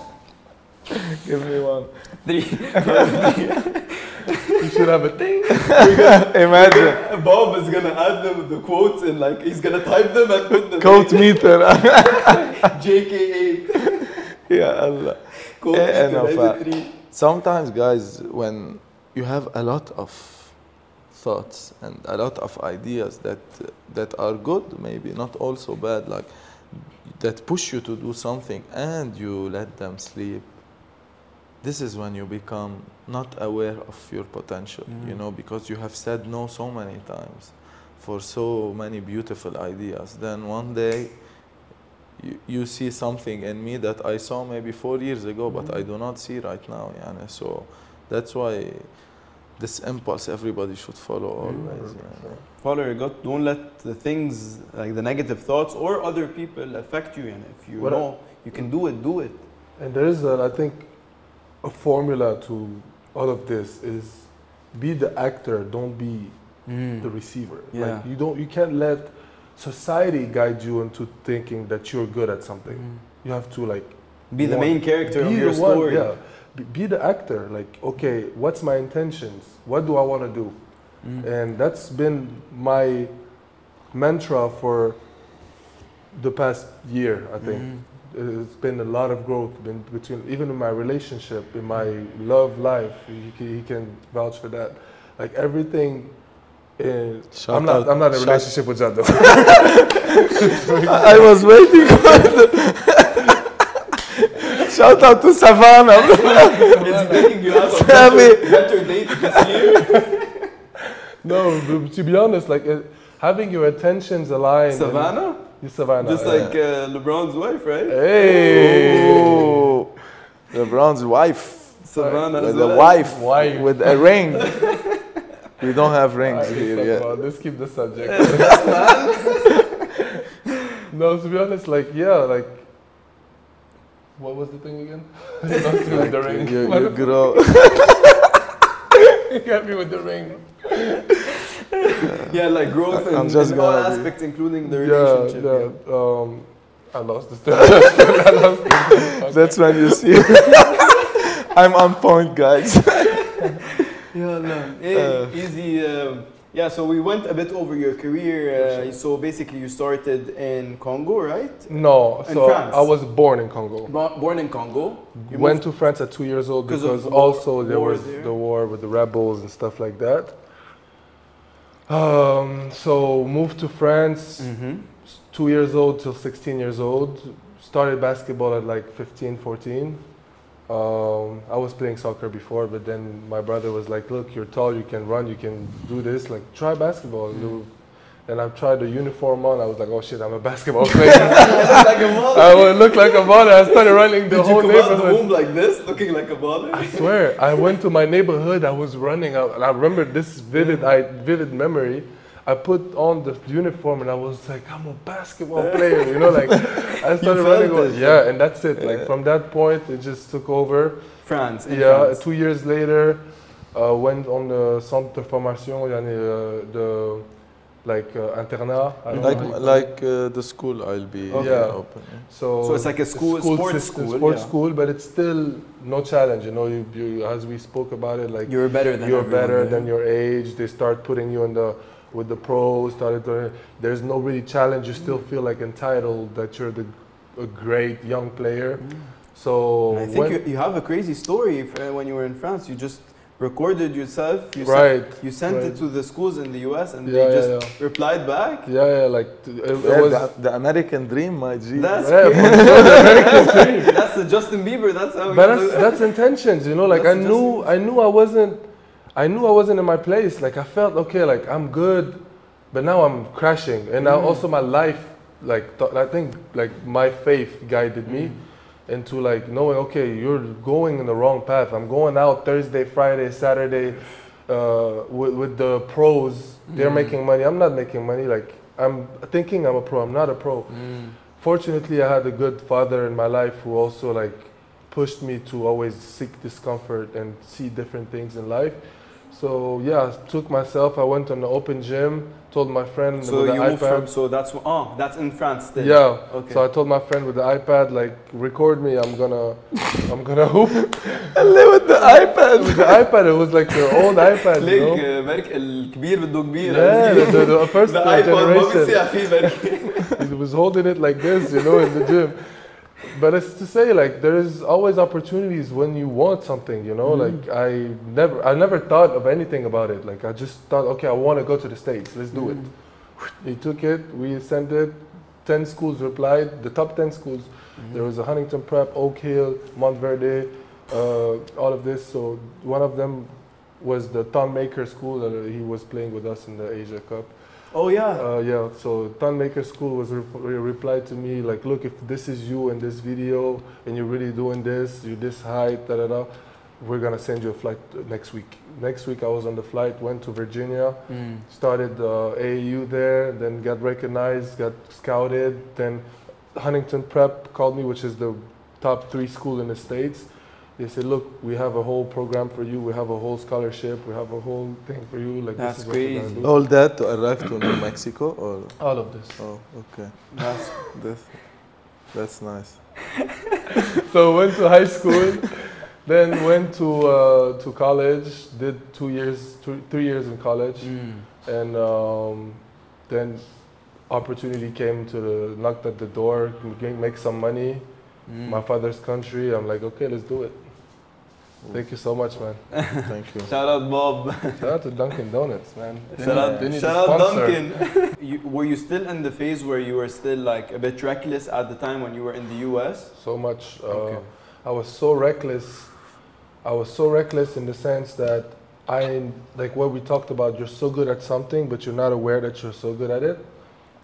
Give me one. three you should have a thing. Imagine Bob is gonna add them the quotes and like he's gonna type them and put them quote meter. JK8 yeah, Allah. quote Eh, meter, no, three. Sometimes, guys, when you have a lot of thoughts and a lot of ideas that that are good, maybe not also bad, like that push you to do something, and you let them sleep. This is when you become not aware of your potential, you Mm. know, because you have said no so many times for so many beautiful ideas. Then one day you, you see something in me that I saw maybe four years ago, but I mm. do not see right now. Yani. So that's why this impulse everybody should follow mm. always. yani. Follow your gut. Don't let the things like the negative thoughts or other people affect you. And if you What I- know you can do it, do it. And there is, a, I think, a formula to all of this is be the actor, don't be the receiver. Mm. Yeah. Like you don't, you can't let society guide you into thinking that you're good at something. You have to like Be the want- main character be of your the one- story. yeah. be, be the actor. Like, okay, what's my intentions? What do I want to do? Mm. And that's been my mantra for the past year, I think. It's been a lot of growth been between, even in my relationship, in my love life. He, can- he can vouch for that. Like everything. In, Shout I'm not. out- I'm not in a relationship with Jaddo. I I was waiting for the Shout out to Savannah. Is he taking you out on better, better dates this year? no, to be honest, like uh, having your attentions aligned. and- Savannah? Savannah. Just yeah. like uh, LeBron's wife, right? Hey. Oh, LeBron's wife. Savannah. The, as the wife, Wife. with a ring. we don't have rings Alright, here let's, yet. about- let's keep the subject. no, to be honest, like yeah, like what was the thing again? You lost the ring. You, you grow. You got me with the ring. Yeah, like growth in, I'm just in all be- aspects, including the Yeah, relationship. yeah. Um, I lost the step. I That's when you see. I'm on point, guys. Yeah, no. Hey, Uh, easy. Um, yeah, so we went a bit over your career. Uh, so basically, you started in Congo, right? No, In so France. I was born in Congo. Bo- Born in Congo. You Went to France at two years old because also there was there? the war with the rebels and stuff like that. Um, so moved to France, Mhm. two years old till 16 years old. Started basketball at like 15, 14. Um, I was playing soccer before, but then my brother was like, "Look, you're tall, you can run, you can do this. Like, try basketball." And I tried the uniform on. I was like, "Oh shit, I'm a basketball player." like a baller. I would look like a baller. I started running the Did you whole come out the neighborhood. womb like this, looking like a baller? I swear, I went to my neighborhood. I was running out, and I remember this vivid, I, vivid memory. I put on the uniform, and I was like, "I'm a basketball player," you know, like I started felt running. it. Yeah, and that's it. Like from that point, it just took over. France. In yeah, France. two years later, uh, went on the centre de formation, yani, uh, the like uh, internat. Like know how you call it. like uh, the school I'll be Okay. yeah. open. yeah. So, So it's like a school- sports system, school, sports yeah. school, but it's still no challenge. You know, you, you as we spoke about it, like You're better than you're everyone, better yeah. than your age. They start putting you in the with the pros. Started to, there's no really challenge. You still feel like entitled that you're the a great young player. So Mm. I think when- you, you have a crazy story f- uh, when you were in France. You just recorded yourself. You sent, right, you sent right. it to the schools in the US and Yeah, they just yeah. replied back. yeah, yeah, like t- it, it was. the, the American dream, my G. That's yeah, crazy. the American dream. That's the Justin Bieber. That's how. but that's that's intentions you know like That's i knew i knew i wasn't i knew i wasn't in my place like i felt okay like i'm good but now i'm crashing and now Mm. also my life like th- i think like my faith guided me Mm. Into like knowing okay you're going in the wrong path. I'm going out thursday friday saturday uh, with, with the pros. They're Mm. making money. I'm not making money. Like i'm thinking i'm a pro. I'm not a pro. Mm. fortunately i had a good father in my life who also like pushed me to always seek discomfort and see different things in life so yeah I took myself i went on the open gym told my friend So with the you moved ipad from. So that's oh, that's in France still. yeah Okay. so i told my friend with the ipad like record me i'm gonna i'm gonna hoop live with the iPad. with the ipad it was like the old ipad you ليك know آه، برك الكبير بده كبير yeah the, the, the first The iPod ما generation بيصيح فيه برك he was holding it like this, you know, in the gym. But it's to say, like, there is always opportunities when you want something, you know. Mm-hmm. Like, I never, I never thought of anything about it. Like, I just thought, okay, I want to go to the states. Let's do it. Mm-hmm. He took it. We sent it. Ten schools replied. The top ten schools. Mm-hmm. There was a Huntington Prep, Oak Hill, Montverde, uh, all of this. So one of them was the Tom Maker School that he was playing with us in the Asia Cup. Oh yeah. Uh, yeah, so Thunmaker School was re- re- replied to me like, look, if this is you in this video and you're really doing this, you're this height, da da da, we're gonna send you a flight next week. Next week I was on the flight, went to Virginia, Mm. started uh, AAU there, then got recognized, got scouted, then Huntington Prep called me, which is the top three school in the states. They said, look, we have a whole program for you, we have a whole scholarship, we have a whole thing for you. Like That's this is what crazy. do. All that to arrive to New Mexico or All of this. oh okay. That's That's that's nice. so went to high school then went to uh, to college. Did two years, two, three years in college, Mm. and um, then opportunity came to the knocked at the door. Make some money. Mm. My father's country. I'm like, okay, let's do it. Thank you so much, man. Thank you. Shout out Bob. Shout out to Dunkin' Donuts, man. Shout need- out, they need shout a out sponsor. Dunkin'. you, were you still in the phase where you were still like a bit reckless at the time when you were in the US? So much. Uh, Okay. I was so reckless. I was so reckless in the sense that I like what we talked about. You're so good at something, but you're not aware that you're so good at it.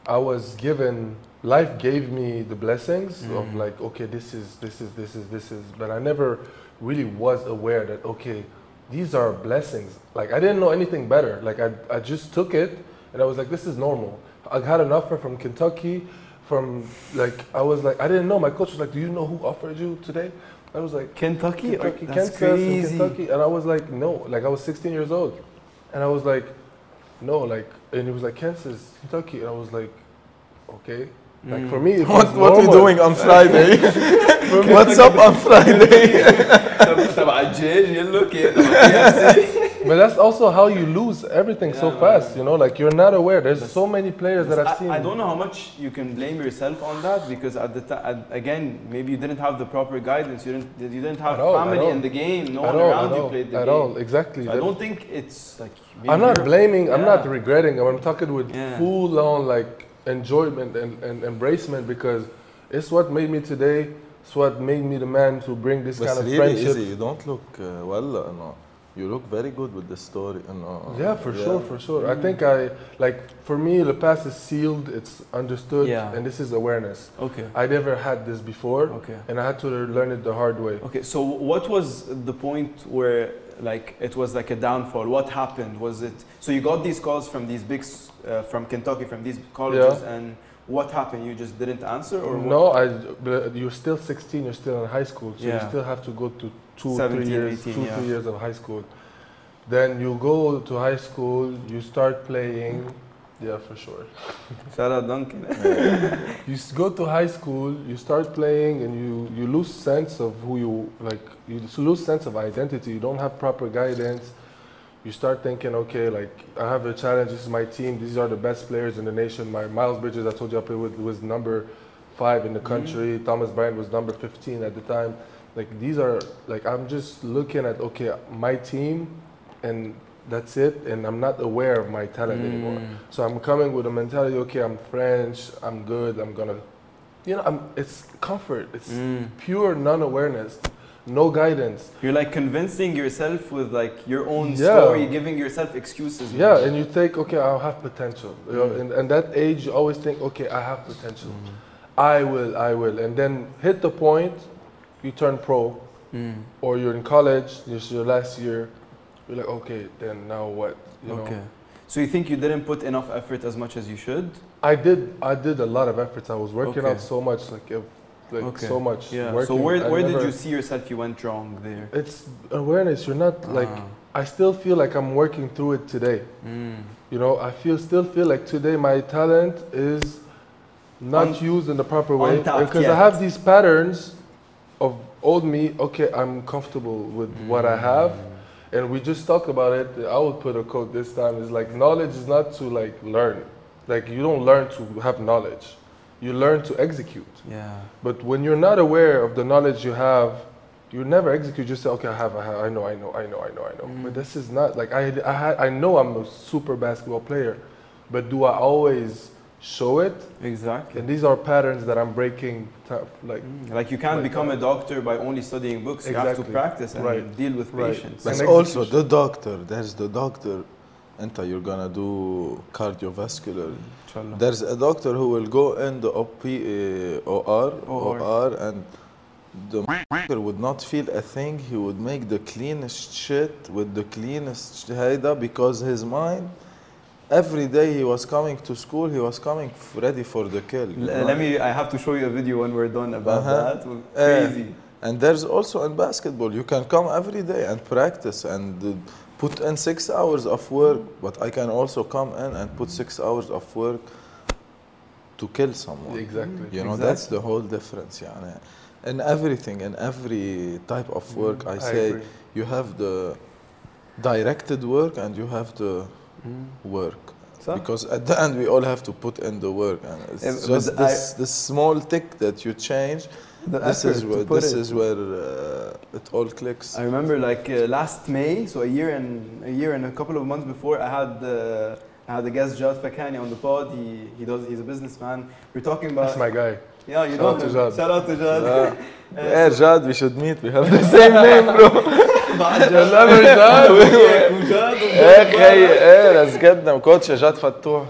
I was given life gave me the blessings of Mm. like okay, this is this is this is this is, but I never really was aware that okay, these are blessings. Like I didn't know anything better. Like I I just took it and I was like, this is normal. I got an offer from Kentucky. From like I was like I didn't know. My coach was like, do you know who offered you today? I was like. Kentucky? Or- Kentucky, That's Kansas, crazy. Kentucky, and I was like, no, like I was 16 years old, and I was like, no, like, and he was like, Kansas, Kentucky, and I was like, okay, like for Mm. me, it What was what we normal. doing on Friday? For me- What's up on Friday? تبع الجيش يلو كي تبع KFC. But that's also how you lose everything so Yeah, fast, man. you know, like you're not aware. There's so many players that I've I, seen. I don't know how much you can blame yourself on that because at the time, again, maybe you didn't have the proper guidance. You didn't, you didn't have At all, at family all. in the game. No at one all, around at you all, played the at game. all, exactly. So I don't think it's like. maybe I'm not you're- blaming. I'm not Yeah. regretting. I'm talking with Yeah. full on like enjoyment and, and embracement because it's what made me today. It's what made me the man to bring this But kind of really friendship. easy. You don't look uh, well. uh, No. You look very good with this story. uh, no. Yeah, for sure, for sure. I think I like for me the past is sealed. It's understood, Yeah. and this is awareness. Okay. I never had this before, Okay. and I had to learn it the hard way. Okay. So what was the point where like it was like a downfall? What happened? Was it so you got these calls from these big uh, from Kentucky from these colleges and what happened? You just didn't answer or what? No, I. You're still 16. You're still in high school, so you still have to go to two, three years, 18, two, yeah. three years of high school. Then you go to high school. You start playing. Yeah, for sure. Shout out Dunkin'. You go to high school, you start playing, and you, you lose sense of who you like. You lose sense of identity. You don't have proper guidance. You start thinking, okay, like I have a challenge. This is my team. These are the best players in the nation. My Miles Bridges, I told you I played with, was number five in the country. Mm-hmm. Thomas Bryant was number 15 at the time. Like these are like I'm just looking at okay, my team, and that's it. And I'm not aware of my talent anymore. Mm. So I'm coming with a mentality, okay, I'm French, I'm good, I'm gonna, you know, I'm, it's comfort, it's Mm. pure non-awareness, no guidance. You're like convincing yourself with like your own Yeah. story, giving yourself excuses. Yeah, and you think, okay, I'll have potential. You know, Mm. and, and that age, you always think, okay, I have potential. I will, I will. And then hit the point, you turn pro, Mm. or you're in college, this is your last year, you're like, okay, then now what? You know? Okay. So you think you didn't put enough effort as much as you should? I did, I did a lot of efforts. I was working Okay. out so much, like, if, like Okay. so much. Yeah. so working. where, I where did you see yourself you went wrong there? It's awareness. You're not like Ah. I still feel like I'm working through it today. Mm. You know, I feel still feel like today my talent is not used in the proper way because. I have these patterns of old me. Okay, I'm comfortable with what I have, Mm. And we just talk about it. I would put a quote this time. Is like knowledge is not to like learn. Like you don't learn to have knowledge. You learn to execute. Yeah. But when you're not aware of the knowledge you have, you never execute. You just say, okay, I have, I have, I know, I know, I know, I know, I know. Mm. But this is not like I, I, I know I'm a super basketball player, but do I always show it. Exactly. And these are patterns that I'm breaking. Like, mm, like you can't become that. a doctor by only studying books. Exactly. You have to practice and right. deal with right. patients. But and also the doctor. There's the doctor. Enta, you're gonna do cardiovascular. Inshallah. There's a doctor who will go in the OP, uh, OR, OR, OR, and the doctor would not feel a thing. He would make the cleanest shit with the cleanest shida because his mind Every day he was coming to school, he was coming f- ready for the kill. L- Let me. I have to show you a video when we're done about Uh-huh. that. Eh, Crazy. And there's also in basketball, you can come every day and practice and uh, put in six hours of work, but I can also come in and put six hours of work to kill someone. exactly. You know, Exactly. that's the whole difference. يعني. in everything, in every type of work, I I say agree. you have the directed work and you have the work. صح؟ Because at the end, we all have to put in the work, and it's Yeah, but just I- this, this small tick that you change. This is where this it. is where uh, it all clicks. I remember like uh, last May, so a year and a year and a couple of months before, I had uh, I had the guest Jad Fakani on the pod. He he does he's a businessman. We're talking about That's my guy. yeah you Shout know out to him. Jad. Shout out to Jad. Yeah. Uh, Jad, we should meet. We have the same name, bro. بعد. جاد Jad. وجاد إيه إيه let's get them كوتش جاد فتوح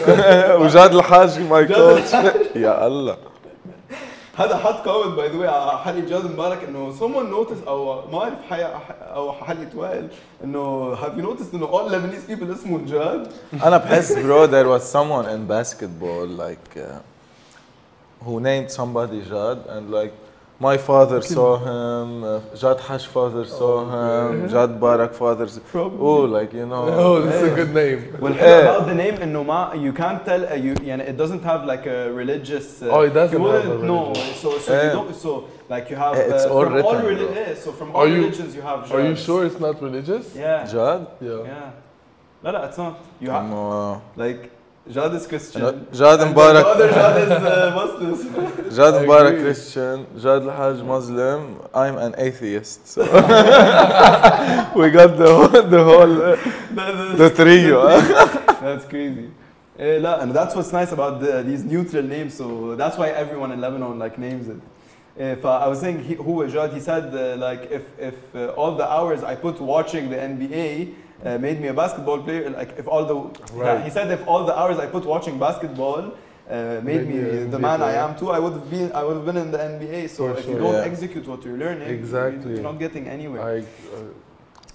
وجاد الحاجي ماي كوتش يا الله. هذا حط كومنت باي ذا واي على حلقة جاد مبارك إنه someone noticed أو ما أعرف أو حلقة وائل إنه have you noticed إنه all Lebanese people اسمهم جاد؟ أنا بحس bro there was someone in basketball like uh, who named somebody Jad and like my father saw him uh, Jad Hash father saw him Jad Barak father saw Probably. oh like you know Oh, this is a good name. والحلو إيه. about the name انه ما you can't tell uh, you يعني it doesn't have like a religious uh, Oh, it doesn't you have a wouldn't know religion. so so you Yeah. don't so like you have Eh, it's uh, all from written, all bro. reli- yeah, so from Are all you- religions you have Are you Jads. sure it's not religious? yeah Jad Yeah. yeah لا لا it's not you have إنه like Jad is Christian. Jad Mubarak. Barak. Jad is uh, Muslim. Jad Mubarak Christian. Jad Lahaj Muslim. I'm an atheist. So we got the whole, the whole uh, the trio. that's crazy. Uh, and that's what's nice about the, these neutral names. So that's why everyone in Lebanon like names it. If uh, I was saying who was Jad, he said uh, like if if all the hours I put watching the NBA uh, made me a basketball player, like if all the Right. he said if all the hours I put watching basketball uh, made me the man I am too, I would have been I would have been in the NBA. So For if you don't Yeah. execute what you're learning, Exactly. you're not getting anywhere. I, uh,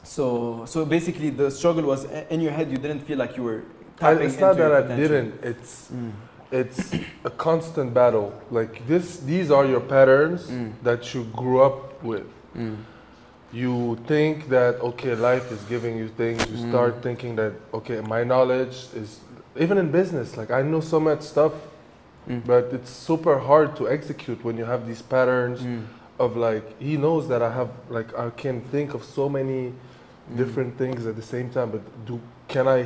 So so basically the struggle was in your head. You didn't feel like you were. I, tapping it's not that I potential. didn't. It's it's a constant battle. Like this, these are your patterns Mm. that you grew up with. You think that okay, life is giving you things. You Mm. start thinking that okay, my knowledge is even in business. Like I know so much stuff, Mm. but it's super hard to execute when you have these patterns of like he knows that I have like I can think of so many Mm. different things at the same time. But do can I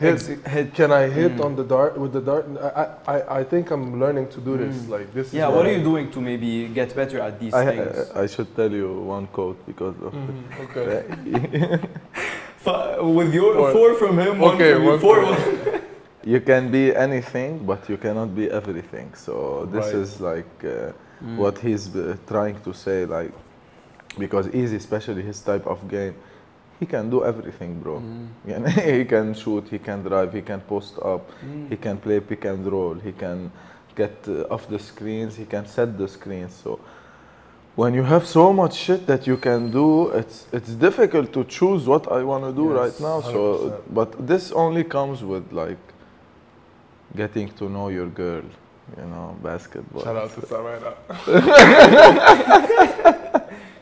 hit? Hit. Can I hit Mm. on the dart with the dart? I, I, I think I'm learning to do this. Mm. Like this. Yeah, what are you doing to maybe get better at these I, things? I, I should tell you one quote because of Mhm, Okay. With your Four. four from him, one Okay, you, one four. from- one- you can be anything but you cannot be everything so this Right. is like uh, what he's uh, trying to say like because easy especially his type of game he can do everything bro mm. he can shoot he can drive he can post up mm. he can play pick and roll he can get uh, off the screens he can set the screens so when you have so much shit that you can do it's it's difficult to choose what i want to do yes, right now 100%. so but this only comes with like getting to know your girl you know basketball shout out to Sarah.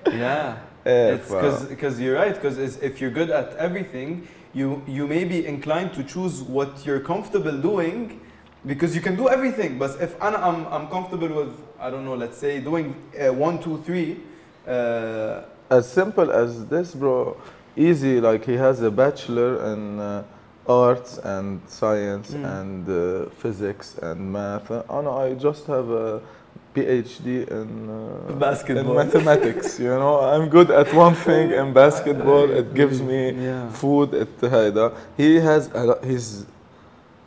yeah because you're right, because if you're good at everything, you, you may be inclined to choose what you're comfortable doing because you can do everything. But if I'm, I'm, I'm comfortable with, I don't know, let's say doing uh, one, two, three. Uh, as simple as this, bro, easy. Like he has a bachelor in uh, arts and science mm. and uh, physics and math. Uh, and I just have a phd in, uh, Basketball. in mathematics you know i'm good at one thing in basketball it gives me Yeah. food it هيدا he has a lot, he's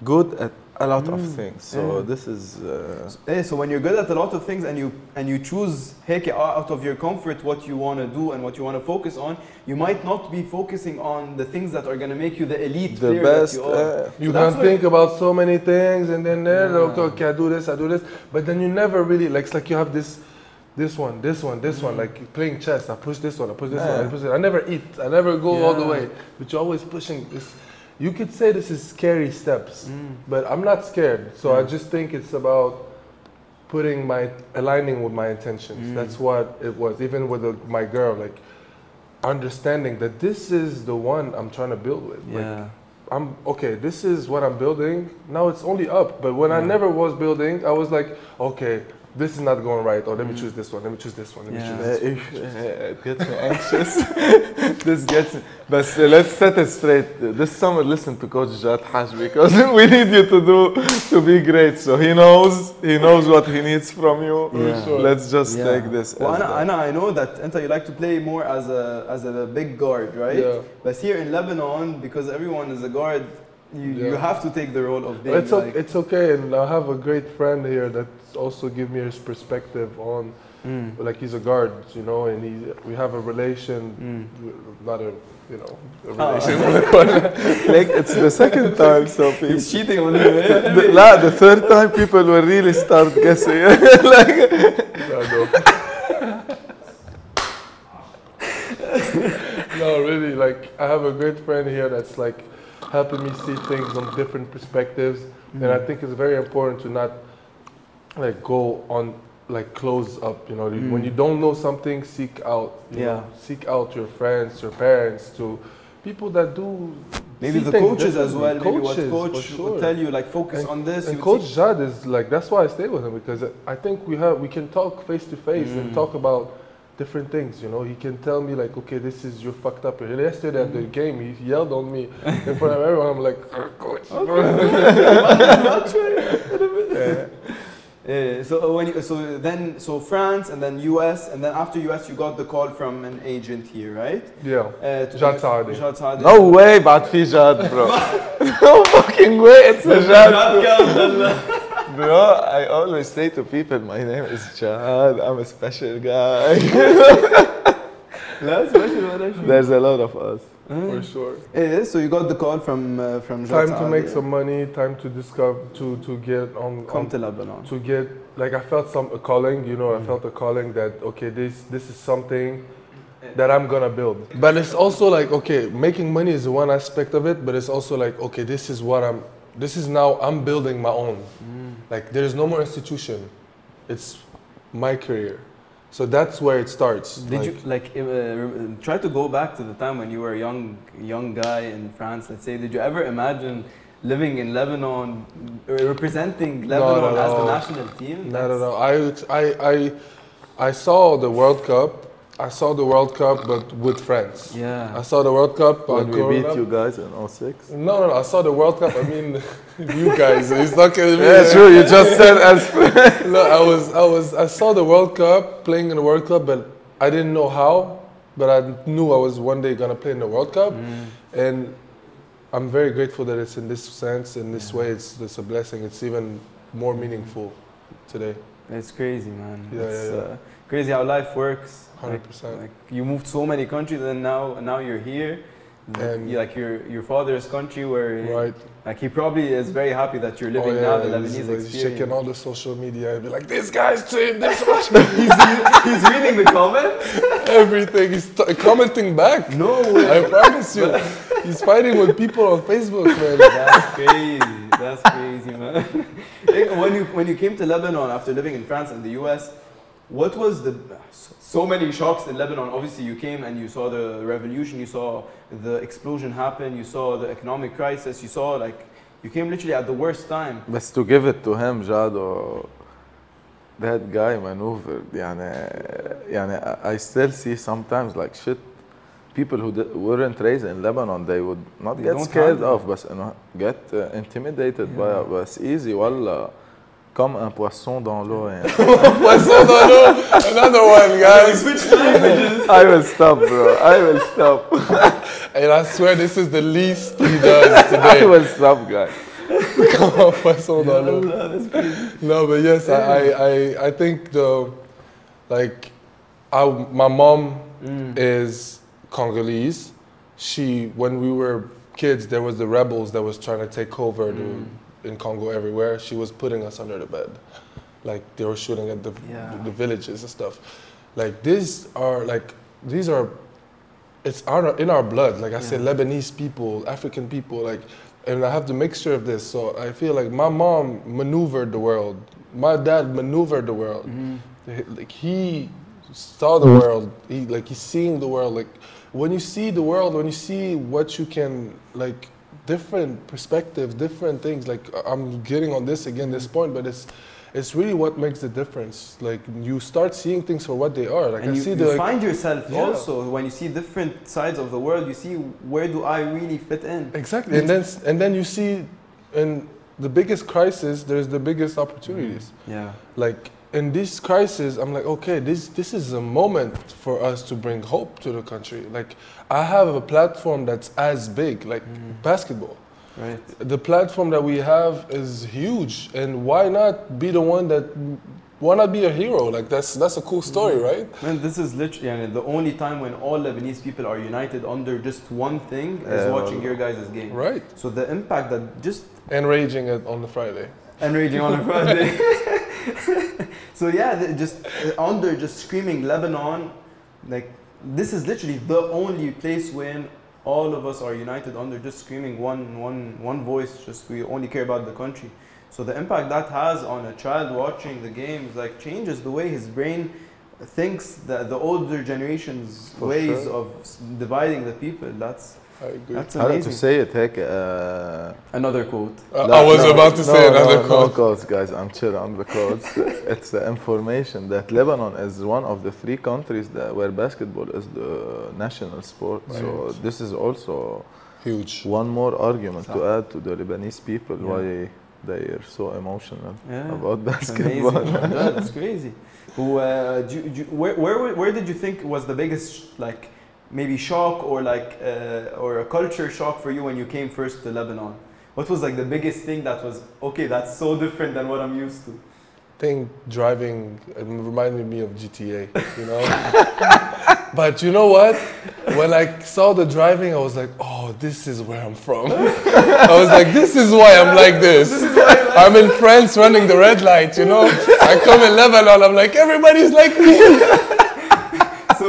good at a lot of things so Yeah. this is uh, Eh, so when you're good at a lot of things and you and you choose هيك out of your comfort what you want to do and what you want to focus on, you might not be focusing on the things that are going to make you the elite the player best that you are. uh, You So that's can where- think about so many things, and then there, Yeah. okay, okay, I do this, I do this, but then you never really like. It's like you have this, this one, this one, this one, like playing chess. I push this one, I push this one, I Yeah. push it. I never eat, I never go all the Yeah. way, but you're always pushing this. You could say this is scary steps, Mm. but I'm not scared. So I just think it's about putting my aligning with my intentions. Mm. That's what it was. Even with the, my girl, like understanding that this is the one I'm trying to build with. Like, Yeah. I'm okay. This is what I'm building. Now it's only up. But when I never was building, I was like, okay, this is not going right, or let me choose this one, let me choose this one, let me Yeah. choose this. If, uh, it gets me anxious. this gets me. But uh, let's set it straight. This summer, listen to Coach Jad Haj because we need you to do to be great. So he knows he knows what he needs from you. Yeah. Sure. Let's just Yeah. take this. Well, as Anna. Anna, I know that Anta, you like to play more as a as a big guard, right? Yeah. But here in Lebanon, because everyone is a guard, you, you have to take the role of being It's, like. it's okay, and I have a great friend here that also give me his perspective on, Mm. like he's a guard, you know, and he we have a relation, Mm. not a you know a Ah. relation. like it's the second time, so He's cheating on you. eh? the, la, the third time people will really start guessing. like, I know. no, really, like I have a great friend here that's like helping me see things from different perspectives, and I think it's very important to not like go on like close up. You know, You- when you don't know something, seek out. You Yeah. know, seek out your friends, your parents, to people that do. Maybe the coaches as well. differently. Maybe what Coaches, coach sure. would tell you, like focus And- on this. And Coach see- Jad is like that's why I stay with him because I think we have we can talk face to face Mm. and talk about different things. You know, he can tell me like, okay, this is you're fucked up. here. Yesterday at the Mm. game, he yelled on me in front of everyone. I'm like, "Uh, Coach. Yeah. Yeah, so uh, when you, so then so France and then US and then after US you got the call from an agent here, right? Yeah. Uh, to- Jad Saadi. Jad Saadi. no way, بعد في جاد, bro. no fucking way, it's a Jad. Bro, I always say to people, my name is Chad, I'm a special guy. There's a lot of us. For eh? sure. Eh, so you got the call from uh, from Time to make some money, time to discover, to, to get on. Come on, to Lebanon. To get, like, I felt some a calling, you know, mm. I felt a calling that, okay, this this is something that I'm gonna build. But it's also like, okay, making money is one aspect of it, but it's also like, okay, this is what I'm, this is now, I'm building my own. Mm. Like there is no more institution. It's my career. So that's where it starts. Did Like, you like uh, try to go back to the time when you were a young young guy in France? Let's say, did you ever imagine living in Lebanon, uh, representing Lebanon as the national team? Not at all. I, I, I, I saw the World Cup. I saw the World Cup, but with friends. Yeah. I saw the World Cup. When we beat up. you guys in 06. No, no, no. I saw the World Cup. I mean, you guys. He's talking to me. Yeah, true, you just said as No, I was, I was, I saw the World Cup playing in the World Cup, but I didn't know how. But I knew I was one day gonna play in the World Cup, and I'm very grateful that it's in this sense, in this way. It's, it's a blessing. It's even more meaningful today. It's crazy, man. Yeah, it's yeah, yeah. Uh, crazy how life works. Like, 100%. like you moved so many countries, and now now you're here. Like your your father's country, where Right. like he probably is very happy that you're living oh, yeah, now the he's- Lebanese he's experience. checking all the social media and be like, this guy's saying this much. he's, he's reading the comments. Everything. He's t- commenting back. No way. I promise you. He's fighting with people on Facebook, man. That's crazy. That's crazy, man. When you when you came to Lebanon after living in France and the US, what was the so many shocks in Lebanon? Obviously, you came and you saw the revolution, you saw the explosion happen, you saw the economic crisis, you saw like you came literally at the worst time. بس to give it to him Jado that guy maneuvered يعني يعني I still see sometimes like shit people who di- weren't raised in Lebanon they would not They get don't scared handle of بس انه get uh, intimidated by بس easy والله Comme un poisson dans l'eau. Un poisson dans l'eau. Another one, guys. I will stop, bro. I will stop. And I swear this is the least he does today. I will stop, guys. Comme un poisson dans l'eau. No, but yes, I, I, I think the, like, I, my mom mm. is Congolese. She, when we were kids, there was the rebels that was trying to take over mm. the in Congo everywhere. She was putting us under the bed. Like, they were shooting at the, Yeah. the villages and stuff. Like, these are, like, these are, it's our, in our blood. Like I said, Lebanese people, African people, like, and I have the mixture of this. So I feel like my mom maneuvered the world. My dad maneuvered the world. Mm-hmm. Like he saw the world. He like he's seeing the world. Like when you see the world, when you see what you can like different perspectives, different things. Like I'm getting on this again, this mm-hmm. point, but it's it's really what makes the difference. Like you start seeing things for what they are. Like and I you, see you the like, find yourself Yeah. also when you see different sides of the world. You see where do I really fit in? exactly, and then and then you see, in the biggest crisis, there's the biggest opportunities. Mm-hmm. Yeah. like in this crisis i'm like okay this this is a moment for us to bring hope to the country. Like i have a platform that's as big like mm-hmm. basketball. Right. the platform that we have is huge and why not be the one that why not be a hero? Like that's that's a cool story mm-hmm. right? Man, this is literally yani, the only time when all Lebanese people are united under just one thing is Yeah, watching well, your guys' game. right. So the impact that just and raging it on the friday. And raging on a Friday. so yeah, just uh, under just screaming Lebanon, like this is literally the only place when all of us are united under just screaming one one one voice. Just we only care about the country. So the impact that has on a child watching the games like changes the way his brain thinks. that the older generation's For ways sure. of dividing the people. That's I agree. That's amazing. How say it? Heck, uh, another quote. Uh, I was no, about to no, say another quote. No quotes, guys. I'm chill on the quotes. it's the information that Lebanon is one of the three countries that where basketball is the national sport. Right. So this is also huge. One more argument to add to the Lebanese people yeah. why they are so emotional yeah. about basketball. that's crazy. Who, uh, do you, do you, where, where, where did you think was the biggest like? Maybe shock or like, uh, or a culture shock for you when you came first to Lebanon? What was like the biggest thing that was okay? That's so different than what I'm used to. think driving it reminded me of GTA, you know. but you know what? When I saw the driving, I was like, "Oh, this is where I'm from." I was like, "This is why I'm like this." I'm in France running the red light, you know. I come in Lebanon, I'm like, everybody's like me.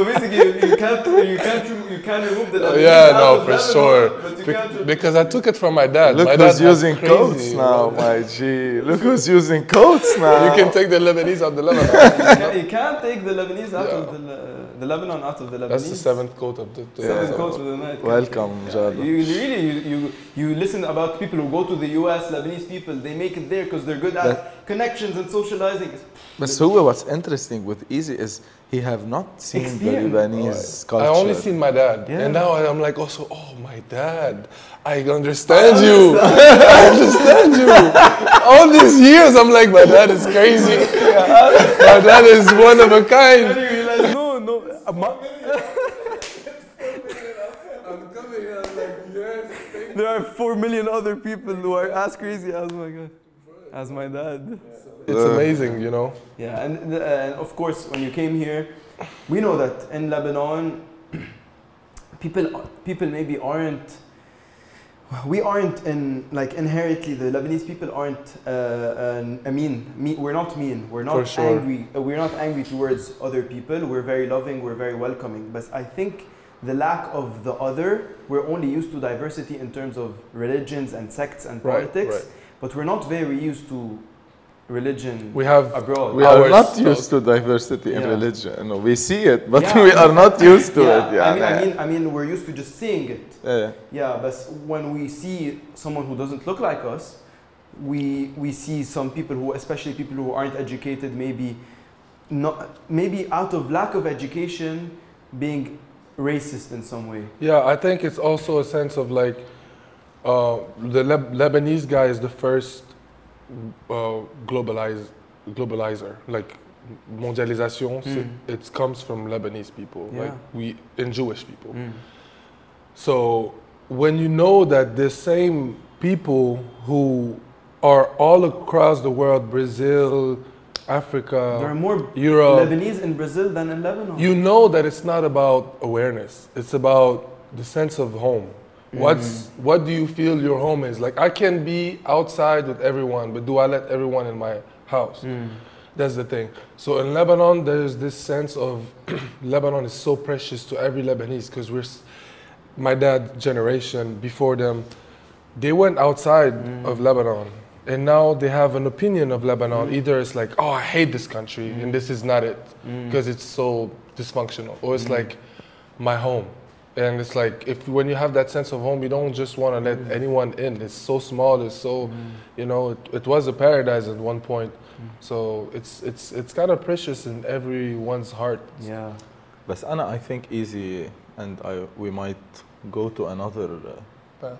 So basically, you, you can't, you can't, you can't remove the Lebanese yeah, no, for Lebanon, sure. But you Be- can't. because I took it from my dad. Look my who's dad using quotes now, my G. Look who's using quotes now. You can take the Lebanese out of the Lebanon. you, can't, you can't take the Lebanese out of the, Le- uh, the Lebanon out of the Lebanese. That's the seventh quote of the. the Seven Yeah. quotes of the night. Welcome, Yeah, Jado. You really you, you you listen about people who go to the US, Lebanese people, they make it there because they're good at connections and socializing. But هو what's interesting with Easy is he have not seen the Lebanese I culture. I only seen my dad, Yeah. and now I'm like, also, oh my dad, I understand you. I understand you. All these years, I'm like, my dad is crazy. my dad is one of a Then kind. you realize, no, no, uh, ma- I'm coming here, I'm like, yes. there are four million other people who are as crazy as my god, as my dad. It's amazing, you know. Yeah, and, uh, and of course, when you came here, we know that in Lebanon, people people maybe aren't. We aren't in like inherently the Lebanese people aren't. Uh, uh, mean, me, we're not mean. We're not sure. angry. Uh, we're not angry towards other people. We're very loving. We're very welcoming. But I think the lack of the other. We're only used to diversity in terms of religions and sects and Right, politics, right. but we're not very used to religion We have abroad. We are not so- used to diversity in religion. No, we see it, but Yeah. we are not used to yeah, it. Yeah, I mean, I mean, I mean, we're used to just seeing it. yeah. Yeah, but when we see someone who doesn't look like us, we we see some people who, especially people who aren't educated, maybe not, maybe out of lack of education, being racist in some way. Yeah, I think it's also a sense of like uh, the Leb- Lebanese guy is the first uh, globalize, globalizer. Like mondialisation, c'est- Mm. it comes from Lebanese people, Yeah. like we and Jewish people. So when you know that the same people who are all across the world, Brazil, Africa, there are more Europe, Lebanese in Brazil than in Lebanon. you know that it's not about awareness it's about the sense of home what's mm. what do you feel your home is? Like i can be outside with everyone but do i let everyone in my house? Mm. That's the thing. So in lebanon there's this sense of lebanon is so precious to every lebanese because we're my dad generation before them they went outside mm. of lebanon. And now they have an opinion of lebanon. Either it's like oh i hate this country and this is not it because it's so dysfunctional. Or it's like my home and it's like if when you have that sense of home you don't just want to let mm. anyone in it's so small it's so mm. you know it, it, was a paradise at one point mm. so it's it's it's kind of precious in everyone's heart yeah but Anna I think easy and I we might go to another uh, path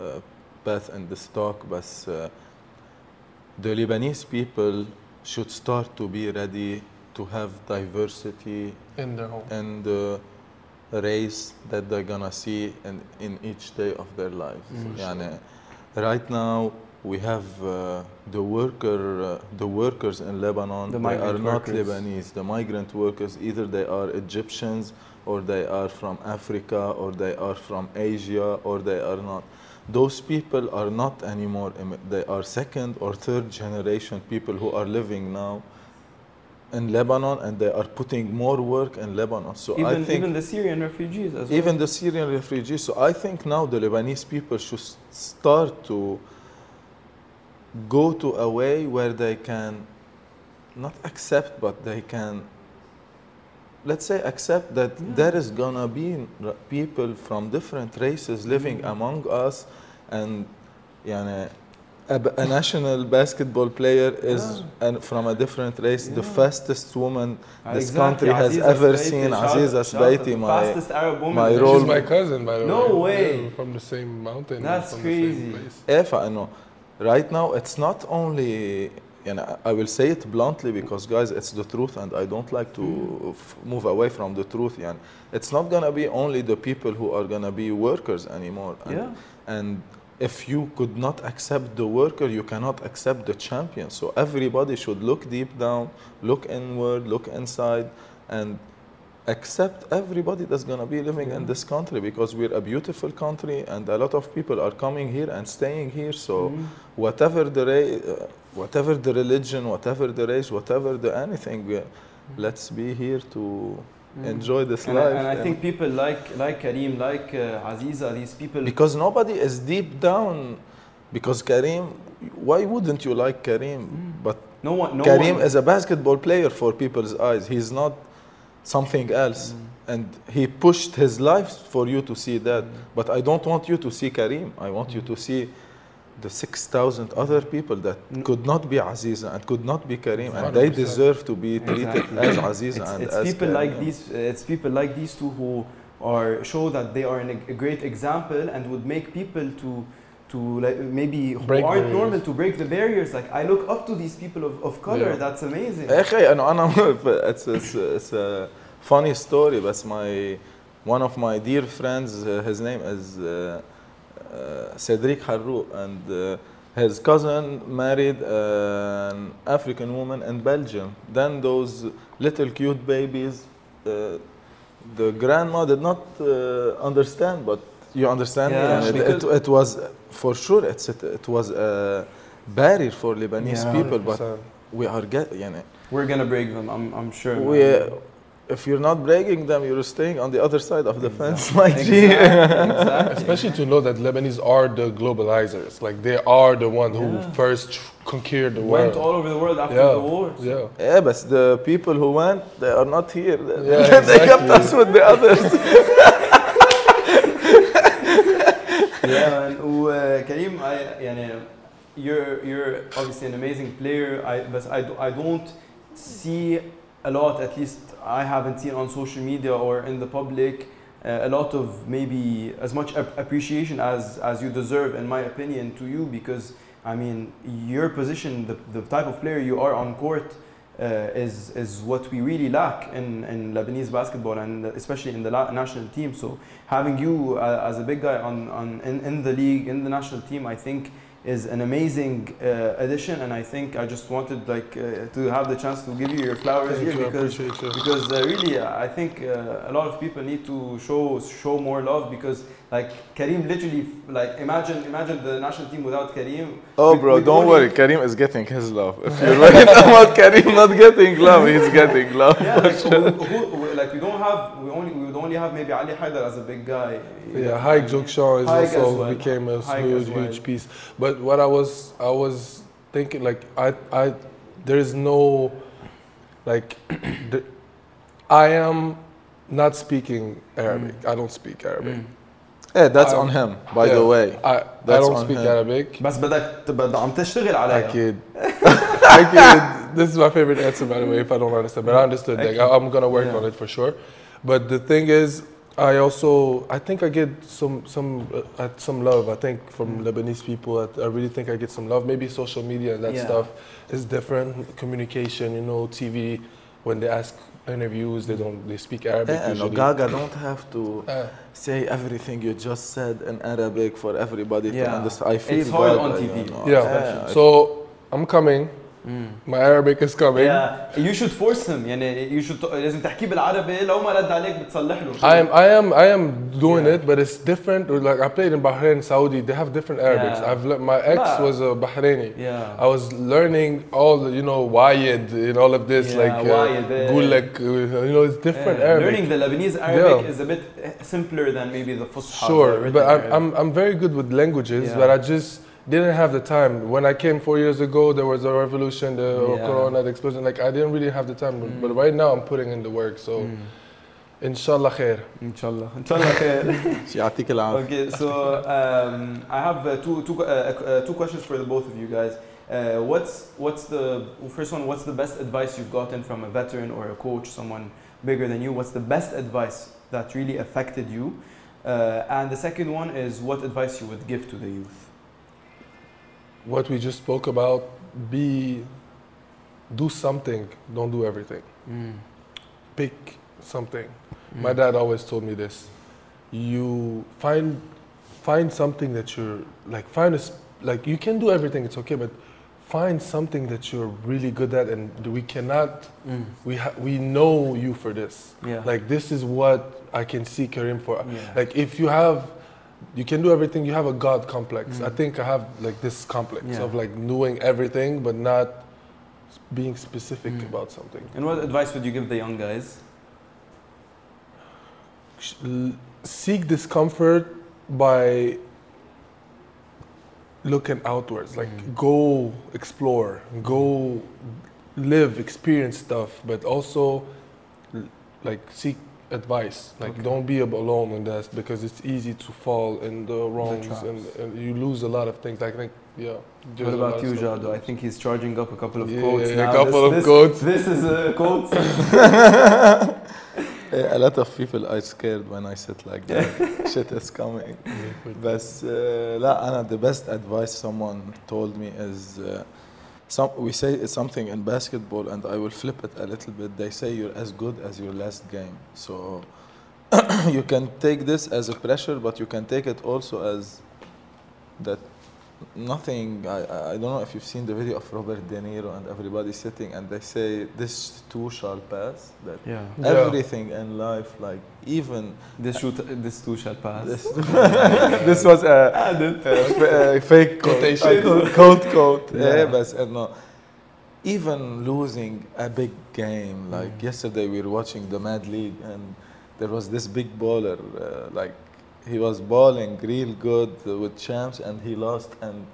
uh, path and this talk but uh, the Lebanese people should start to be ready to have diversity in their home and uh, race that they're gonna see in, in each day of their lives. Mm. يعني, right now we have uh, the worker uh, the workers in Lebanon The they are migrant not workers. Lebanese the migrant workers either they are Egyptians or they are from Africa or they are from Asia or they are not those people are not anymore immi- they are second or third generation people who are living now in Lebanon and they are putting more work in Lebanon. So even, I think even the Syrian refugees as well. Even the Syrian refugees. So I think now the Lebanese people should start to go to a way where they can not accept, but they can let's say accept that yeah. there is gonna be people from different races living mm -hmm. among us and you know, a, a national basketball player is yeah. from a different race, yeah. the fastest woman ah, this exactly. country has ever seen. Aziza Sbaity, my, fastest Arab woman. My role. She's my cousin, by the no way. No way. Yeah, from the same mountain. That's crazy. If I know. Right now, it's not only and I will say it bluntly because guys, it's the truth, and I don't like to hmm. move away from the truth. And it's not gonna be only the people who are gonna be workers anymore. And, yeah. and if you could not accept the worker you cannot accept the champion. So everybody should look deep down look inward look inside and accept everybody that's going to be living in this country because we're a beautiful country and a lot of people are coming here and staying here. So Mm-hmm. whatever the ra- uh, whatever the religion whatever the race whatever the anything uh, let's be here to Mm. enjoy this. And, I, life and I think people like like Karim, like uh, Aziza, these people. because nobody is deep down because Karim why wouldn't you like Karim mm. but no one, no Karim one, is a basketball player for people's eyes. He's not something else. Mm. And he pushed his life for you to see that. But I don't want you to see Karim. I want you to see the 6,000 other people that could not be Aziza and could not be Karim, and they deserve to be treated exactly. as Aziza it's, and it's as people like these. It's people like these two who are show that they are an, a great example and would make people to to like maybe break who aren't barriers. normal to break the barriers. Like I look up to these people of, of color. Yeah. That's amazing. Eh, أخي it's, it's, it's a funny story, but my one of my dear friends, uh, his name is. Uh, uh, Cedric Harrou and uh, his cousin married uh, an African woman in Belgium. Then those little cute babies, uh, the grandma did not uh, understand, but you understand? Yeah, it, it, it, was, for sure, it's, it, it was a barrier for Lebanese yeah, people, 100%. but we are getting you know, We're going to break them, I'm, I'm sure. We, if you're not breaking them you're staying on the other side of the fence my G Exactly, exactly. Especially to know that Lebanese are the globalizers. Like they are the one who Yeah. first conquered the Went world. all over the world after yeah. the wars. Yeah. yeah but the people who went they are not here Yeah, they kept exactly. us with the others yeah, man. و Kareem, I يعني you're you're obviously an amazing player. I but I do- I don't see a lot. At least I haven't seen on social media or in the public uh, a lot of maybe as much ap- appreciation as as you deserve, in my opinion, to you because I mean your position, the the type of player you are on court. Uh, is is what we really lack in, in Lebanese basketball and especially in the national team. So having you uh, as a big guy on, on in, in the league in the national team I think is an amazing uh, addition and I think I just wanted like uh, to have the chance to give you your flowers Thank here you, because because uh, really uh, I think uh, a lot of people need to show show more love because like Karim literally like imagine imagine the national team without Karim oh with- bro with don't worry Karim is getting his love if you're worried about Karim not getting love he's getting love yeah like, who, who, who- like we don't have we only we would only have maybe Ali Haidar as a big guy Yeah, Haig Gyokchyan is Haig also well. became a Haig huge, well. huge piece. But what I was, I was thinking, like, I, I, there is no, like, the, I am not speaking Arabic. Mm. I don't speak Arabic. Hey, that's Um, on him, by the Yeah. way. I, I That's don't on speak him. Arabic. بس بدك تبقى عم تشتغل عليها Akid. Akid. This is my favorite answer, by the way, if I don't understand. But I understood that. I- I'm gonna work Yeah. on it for sure. But the thing is, I also I think I get some some uh, at some love. I think from Lebanese people, I, I really think I get some love. Maybe social media and that Yeah. stuff is different. Communication, you know, TV. When they ask interviews, they don't they speak Arabic Yeah, no. Gaga don't have to Uh, say everything you just said in Arabic for everybody to understand. I feel It's hard on TV. don't know. yeah. Yeah. So I'm coming. My Arabic is coming. Yeah, you should force him يعني you should لازم تحكيه بالعربي لو ما رد عليك بتصلح له I am, I am, I am doing Yeah. it, but it's different. Like I played in Bahrain, Saudi. They have different Arabics. Yeah. I've le- my ex Nah. was a Bahraini. Yeah. I was learning all the, you know, wayed and all of this, Yeah, like wayed, uh, yeah. gulek, uh, you know, it's different Yeah, Arabic. Learning the Lebanese Arabic Yeah. is a bit simpler than maybe the Fusha. Sure, the written but I'm, Arabic. I'm, I'm very good with languages, Yeah. but I just didn't have the time. When I came four years ago, there was a revolution, the Yeah. Corona, the explosion. Like I didn't really have the time, but, but right now I'm putting in the work. So, inshallah khair. ان شاء الله ان شاء الله خير يعطيك العافية. Okay, so um, I have uh, two, two, uh, uh, two questions for the both of you guys. Uh, what's what's the first one? What's the best advice you've gotten from a veteran or a coach, someone bigger than you? What's the best advice that really affected you? Uh, and the second one is what advice you would give to the youth. What we just spoke about be do something don't do everything. Mm. Pick something. My mm. dad always told me this. You find find something that you're like find a like you can do everything it's okay but find something that you're really good at and we cannot mm. we ha- we know you for this. Yeah. like this is what i can see karim for. Yeah. like if you have you can do everything. You have a god complex. Mm. I think i have like this complex Yeah. of like knowing everything but not being specific mm. about something. And what advice would you give the young guys? Seek discomfort by looking outwards. Like mm. go explore. Go live experience stuff but also like seek advice like Okay. don't be ab- alone in this because it's easy to fall in the wrongs traps. and, and you lose a lot of things i think yeah there's What a lot about of you, stuff to Jado? I lose. think he's charging up a couple of Yeah, quotes a now. couple This- of this- quotes. This is a quote. a lot of people are scared when I sit like that. Shit is coming. بس uh, لا أنا the best advice someone told me is uh, some, we say something in basketball and I will flip it a little bit. They say you're as good as your last game. So you can take this as a pressure, but you can take it also as that nothing. I, I I don't know if you've seen the video of Robert De Niro and everybody sitting and they say this too shall pass. That Yeah. Yeah. everything in life, like even This shoot, this too shall pass. this, this was a, a, a fake Quotation. quote, quote, quote. Yeah. Yeah, but uh, no. Even losing a big game, like yesterday we were watching the Mad League, and there was this big baller, uh, like he was balling real good with champs, and he lost. And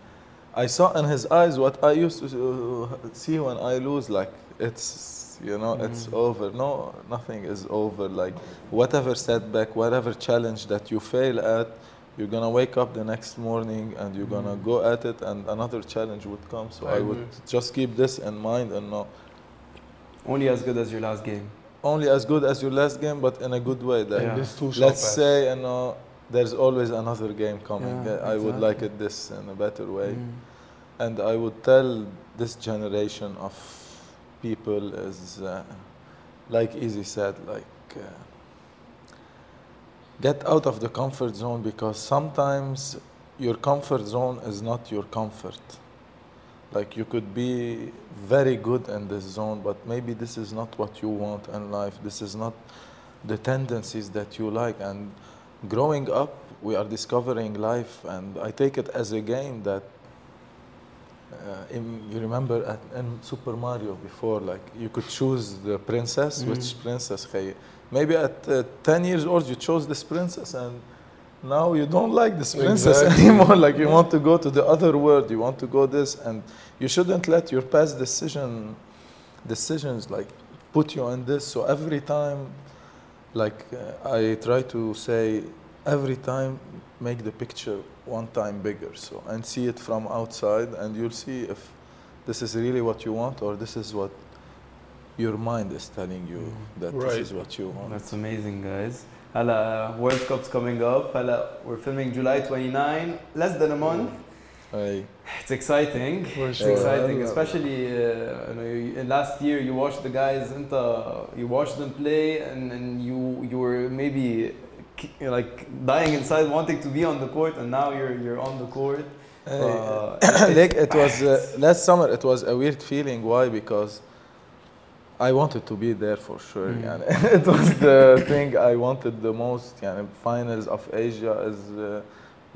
I saw in his eyes what I used to see when I lose, like it's you know mm-hmm. it's over. No, nothing is over. Like whatever setback, whatever challenge that you fail at, you're gonna wake up the next morning and you're gonna mm-hmm. go at it, and another challenge would come. So I I, would just keep this in mind and know Only as good as your last game. only as good as your last game, but in a good way. That Yeah. this too shall let's say you know there's always another game coming. Yeah, I would like it this in a better way. Mm. And I would tell this generation of people is, uh, like Easy said, like uh, get out of the comfort zone because sometimes your comfort zone is not your comfort. Like you could be very good in this zone, but maybe this is not what you want in life. This is not the tendencies that you like. And growing up, we are discovering life, and I take it as a game that uh, in, you remember at, in Super Mario before, like you could choose the princess, which princess? خي- Maybe at uh, 10 years old you chose this princess and now you don't like this princess Exactly. anymore. Like you want to go to the other world, you want to go this, and you shouldn't let your past decision decisions like put you in this. So every time like uh, I try to say every time make the picture one time bigger so and see it from outside and you'll see if this is really what you want or this is what your mind is telling you that Right. this is what you want That's amazing, guys. هلا World Cup's coming up. هلا we're filming July 29, less than a month. Aye. It's exciting. Sure. It's exciting, especially uh, you know, last year you watched the guys. Uh, you watched them play, and, and you you were maybe like dying inside, wanting to be on the court, and now you're you're on the court. Uh, like it was uh, last summer. It was a weird feeling. Why? Because I wanted to be there for sure. Mm. Yani. it was the thing I wanted the most. Yani. Finals of Asia is. Uh,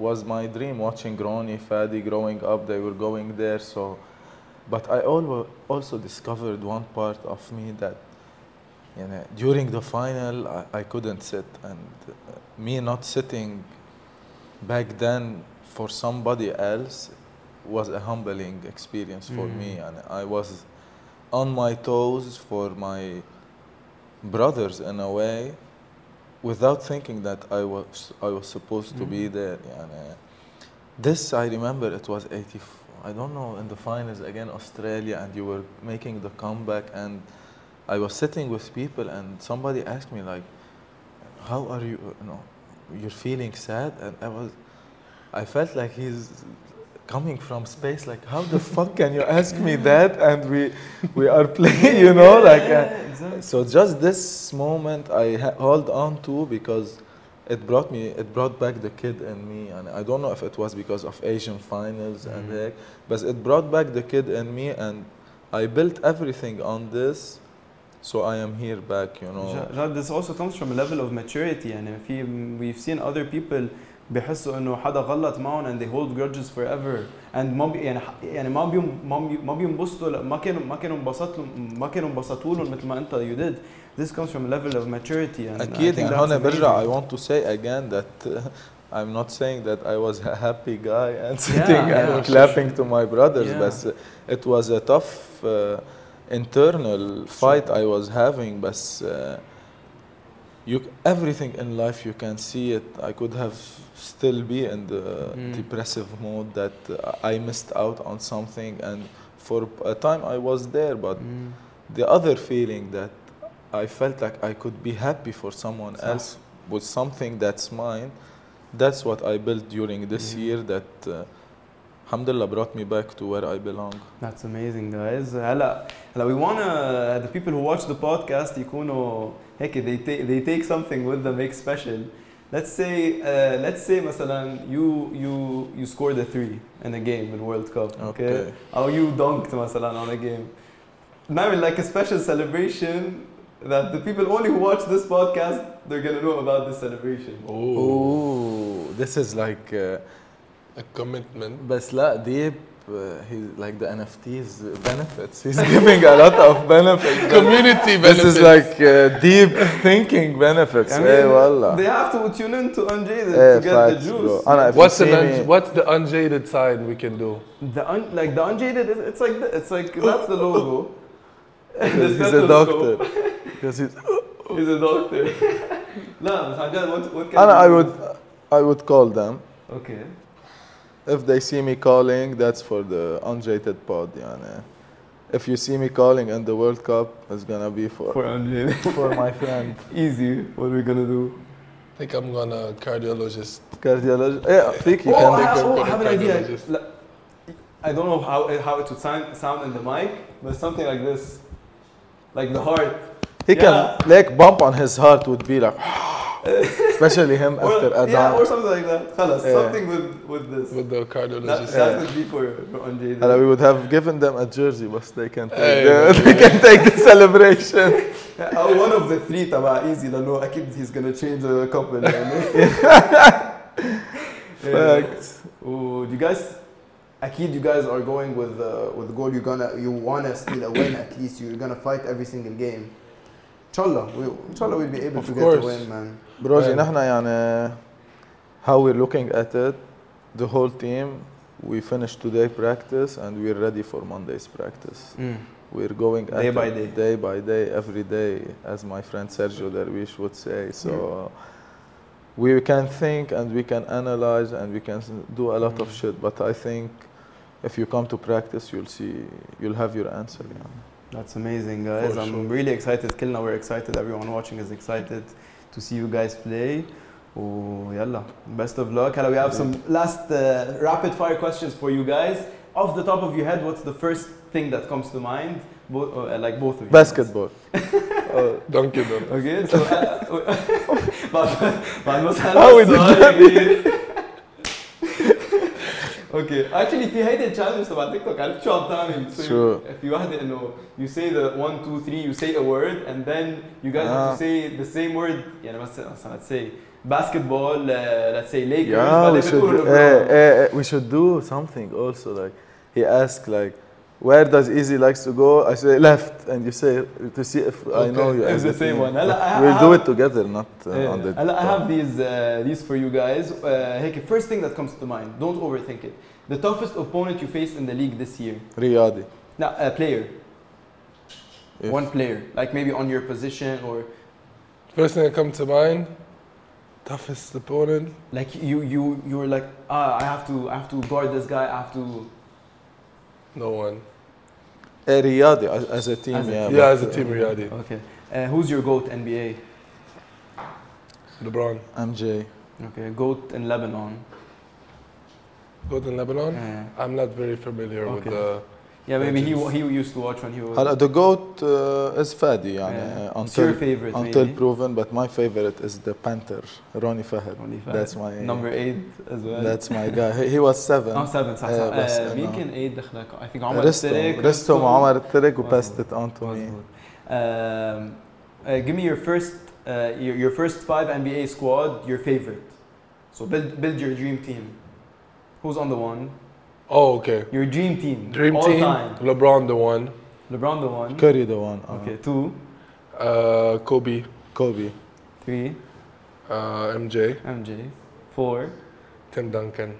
was my dream watching Ronnie, Fadi growing up. They were going there. So, but I also discovered one part of me that you know, during the final, I, I couldn't sit. And uh, me not sitting back then for somebody else was a humbling experience for mm. me. And I was on my toes for my brothers in a way without thinking that I was I was supposed to be Mm. there يعني. this I remember it was 80 I don't know in the finals again Australia and you were making the comeback and I was sitting with people and somebody asked me like how are you you know you're feeling sad and I was I felt like he's coming from space like how the fuck can you ask me that and we we are playing you know like uh, exactly. so just this moment i hold on to because it brought me it brought back the kid in me and i don't know if it was because of asian finals mm. and mm-hmm. heck, but it brought back the kid in me and i built everything on this so I am here back, you know. This also comes from a level of maturity, and if you, we've seen other people بيحسوا انه حدا غلط معهم and they hold grudges forever and ما بي يعني ح- يعني ما بيم ما بي ما بينبسطوا لا- ما كانوا ما كانوا انبسطوا ما كانوا انبسطوا لهم مثل ما انت you did this comes from a level of maturity and I أكيد think يعني that's هون برجع I amazing. want to say again that uh, I'm not saying that I was a happy guy and sitting yeah, and sure, clapping to my brothers Yeah. but uh, it was a tough uh, internal fight I was having but uh, you c- everything in life you can see it I could have still be in the Mm. depressive mode that uh, I missed out on something and for a time I was there but Mm. the other feeling that I felt like I could be happy for someone صح. else with something that's mine. That's what I built during this Mhm. year that uh, alhamdulillah brought me back to where I belong. That's amazing guys هلا هلا we wanna the people who watch the podcast يكونوا هيك they take they take something with them make special let's say uh, let's say مثلا you you you scored a three in a game in World Cup okay, Okay. or you dunked مثلا on a game نعمل like a special celebration that the people only who watch this podcast they're gonna know about this celebration Oh, Ooh, this is like uh, a commitment. بس لا deep uh, he like the NFTs benefits. He's giving a lot of benefits. Community benefits. This is like uh, deep thinking benefits. I eh, mean, hey. They have to tune in to Unjaded hey, to eh, get the juice. Anna, what's, an un- what's the Unjaded side we can do? The un- like the Unjaded, it's like the, it's like that's the logo. he's a doctor. Because he's, he's a doctor. no, what, what can I would I would call them. Okay if they see me calling, that's for the unjaded pod. يعني. If you see me calling in the World Cup, it's gonna be for for, for my friend. Easy. What are we gonna do? I think I'm gonna cardiologist. Cardiologist. Yeah, I think you oh, can. I, have, oh, I have an idea. I don't know how how it would sound sound in the mic, but something like this, like the heart. He yeah. can like bump on his heart would be like. especially him Or, after a yeah, or dance. something like that. خلاص, Yeah. something with with this. With the that, cardiologist. that would be for, for unjaded. And we would have given them a jersey, but they can take, Hey, the, man. they can take the celebration. أو one of the three تبع easy لأنه أكيد he's gonna change a couple يعني. Facts. Oh, you guys أكيد you guys are going with uh, with the goal you're gonna you wanna steal a win at least you're gonna fight every single game. Inshallah, we, inshallah we'll be able Of to get course. the win man. بروجي Man. نحن يعني how we're looking at it, the whole team, we finished today practice and we're ready for Monday's practice. Mm. We're going Day at by it day. day by day, every day, as my friend Sergio Dervish would say. So we can think and we can analyze and we can s- do a lot of Mm. shit. But I think if you come to practice, you'll see, you'll have your answer. Yeah. That's amazing, guys. For I'm sure. really excited. Kilna, we're excited. Everyone watching is excited to see you guys play. ويلا best of luck. Hello, we have some last uh, rapid fire questions for you guys. Off the top of your head, what's the first thing that comes to mind? Bo- uh, like both of you. Basketball. uh, Dunkin' Donuts. Okay, so uh, بعد بعد ما How we did سألنا اوكي actually في هيدي التشالنج تبع تيك توك عرفت شو عم تعمل؟ So شو؟ في وحده انه you say the one two three you say a word and then you guys have آه. to say the same word يعني مثلا مثلا let's say basketball uh, let's say Lakers yeah, we بعدين should, بتقولوا eh, LeBron. eh, eh, we should do something also. Like he asked, like, where does Easy likes to go? I say left, and you say to see if okay. I know you. It's the same one. we'll do it together, not uh, yeah. on the. I have these uh, these for you guys. Uh, first thing that comes to mind. Don't overthink it. The toughest opponent you faced in the league this year. Riyadi. No, a player. One player, like maybe on your position or. First thing that comes to mind. Toughest opponent. Like you, you, you were like, ah, I have to, I have to guard this guy. I have to. No one. Eh, Riyadi as, as a team, As a yeah. team. Yeah, as a team, Riyadi. okay. Uh, who's your goat NBA? LeBron. uh, MJ. Okay, goat in Lebanon. GOAT in Lebanon. Yeah, I'm not very familiar with Okay. the. yeah maybe he Legends. he used to watch when he was. هلا the goat uh, is Fadi, يعني, Yeah. uh, What's your until favorite? until maybe? proven. But my favorite is the Panther, Ronnie Fahad. Only five. That's my number eight as well. That's my guy. He, he was seven. اه 7 صح آه، صح بس آه، مين إنه- كان 8 دخلك؟ I think عمر رستم الترك رستم وعمر الترك مظبوط. وباست it on to me. مظبوط. Um, uh, give me your first uh, your, your first five NBA squad, your favorite. So build build your dream team. Who's on the one? Oh, okay. Your dream team. Dream all team. time. LeBron, the one. LeBron the one. Curry the one. uh, Okay, two, Uh, Kobe. Kobe. three, Uh, MJ. MJ, four. Tim Duncan.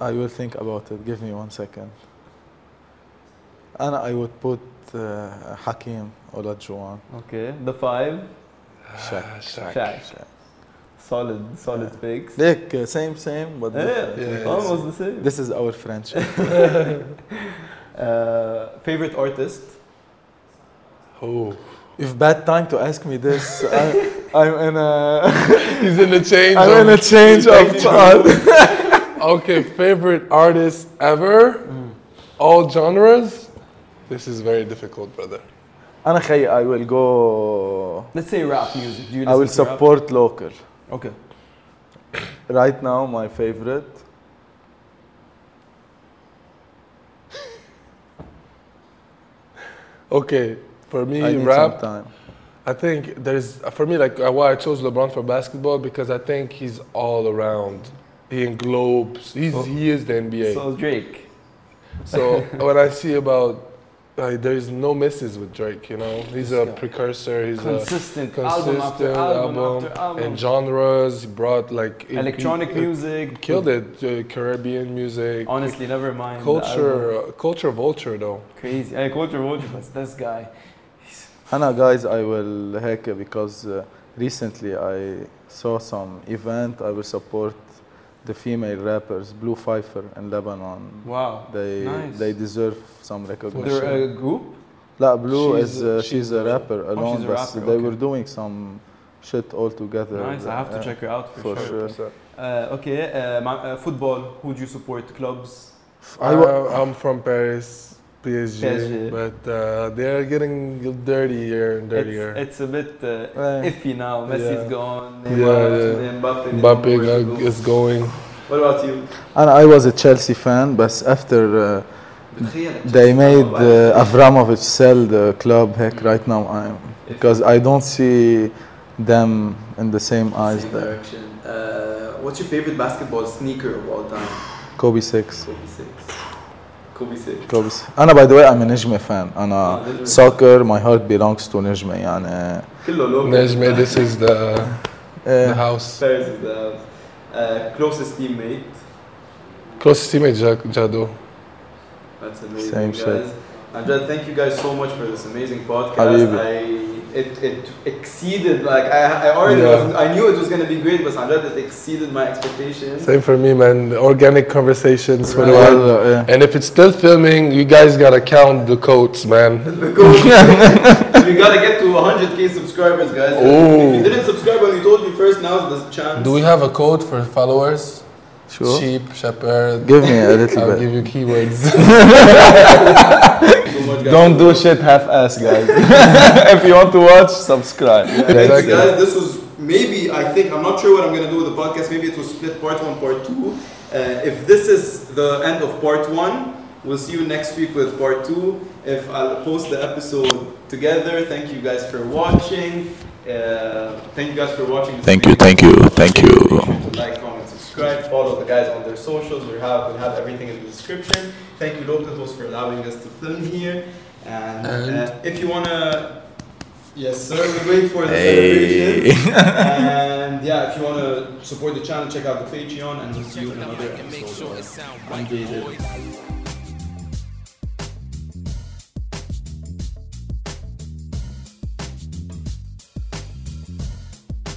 I will think about it. Give me one second. And I would put uh, Hakeem Olajuwon. Okay, the five. Shaq. Shaq. Shaq Solid, solid picks. Like uh, same, same, but Yeah, different. Yeah. almost the same. This is our friendship. Uh, favorite artist. Oh. If bad time to ask me this, I, I'm in a He's in the change. I'm in a of- change of art. Okay, favorite artist ever? All genres? This is very difficult, brother. أنا خي I will go. Let's say rap music. Do you I will listen to rap? support local. Okay. Right now, my favorite. Okay, for me, I rap. I think there's for me like uh, why I chose LeBron for basketball because I think he's all around. He englobes. He's So- he is the NBA. So Drake. So when I see about like there's no misses with Drake, you know, he's a precursor. He's Consistent, a album after consistent album, album, after album. and genres. He brought like he- Electronic he- music. killed it. Uh, Caribbean music. Honestly, never mind. culture, uh, culture vulture though. Crazy. Hey, culture vulture, but this guy. Hannah, guys, I will heck because uh, recently I saw some event. I will support the female rappers, Blue Pfeiffer in Lebanon. Wow. They Nice. they deserve some recognition. They're a group. La Blue She's is a- uh, she's she's a a- rapper alone, she's a but rapper, they okay. were doing some shit all together. Nice. I have to Uh, check her out for, for sure. sure. Uh, okay. Uh, my, uh, football. Who do you support? Clubs. I Uh, I'm from Paris, PSG, PSG. but uh, they're getting dirtier and dirtier. It's, it's a bit uh, Eh. iffy now. Messi's Yeah. gone. Yeah, Neymar, yeah. Mbappe. Mbappe don't know where to go. is going. What about you? And I was a Chelsea fan, but after uh, they made uh, Abramovich sell the club, heck, right now I'm because I don't see them in the same eyes Same there. direction. Uh, what's your favorite basketball sneaker of all time? Kobe six. Kobe six. Kobe six. Kobe six. أنا by the way I'm a نجمة fan. أنا آه، نجمة. soccer my heart belongs to نجمة يعني. كله local. Nejme, this is the, the Uh, house. Paris is the house. Uh, closest teammate. Closest teammate, Jack Jado. That's amazing, Same guys. shit. Amjad, thank you guys so much for this amazing podcast. Habibi. I it, it exceeded like I, I already Yeah. was, I knew it was gonna be great, but Amjad, it exceeded my expectations. Same for me, man. Organic conversations for the Right. one. yeah. And if it's still filming, you guys gotta count the quotes, man. Because we gotta get to 100k subscribers, guys. If Oh. you didn't subscribe when we told you first, now's the chance. Do we have a code for followers? Sure. Sheep, shepherd. Give me a little I'll bit. give you keywords. so much, guys. Don't do shit half-ass, guys. if you want to watch, subscribe. Thanks, Exactly. guys. This was maybe I think I'm not sure what I'm gonna do with the podcast. Maybe it will split part one, part two. Uh, if this is the end of part one, we'll see you next week with part two. If I'll post the episode together. Thank you guys for watching. Uh, thank you guys for watching. This Thank you, thank you, thank you. Make sure like, comment, subscribe, follow the guys on their socials. We have we have everything in the description. Thank you, local host, for allowing us to film here. And, And- uh, if you wanna, yes sir, we wait for the Hey. celebration. and yeah, if you wanna support the channel, check out the Patreon, and we'll see you in another mic and make episode. sure of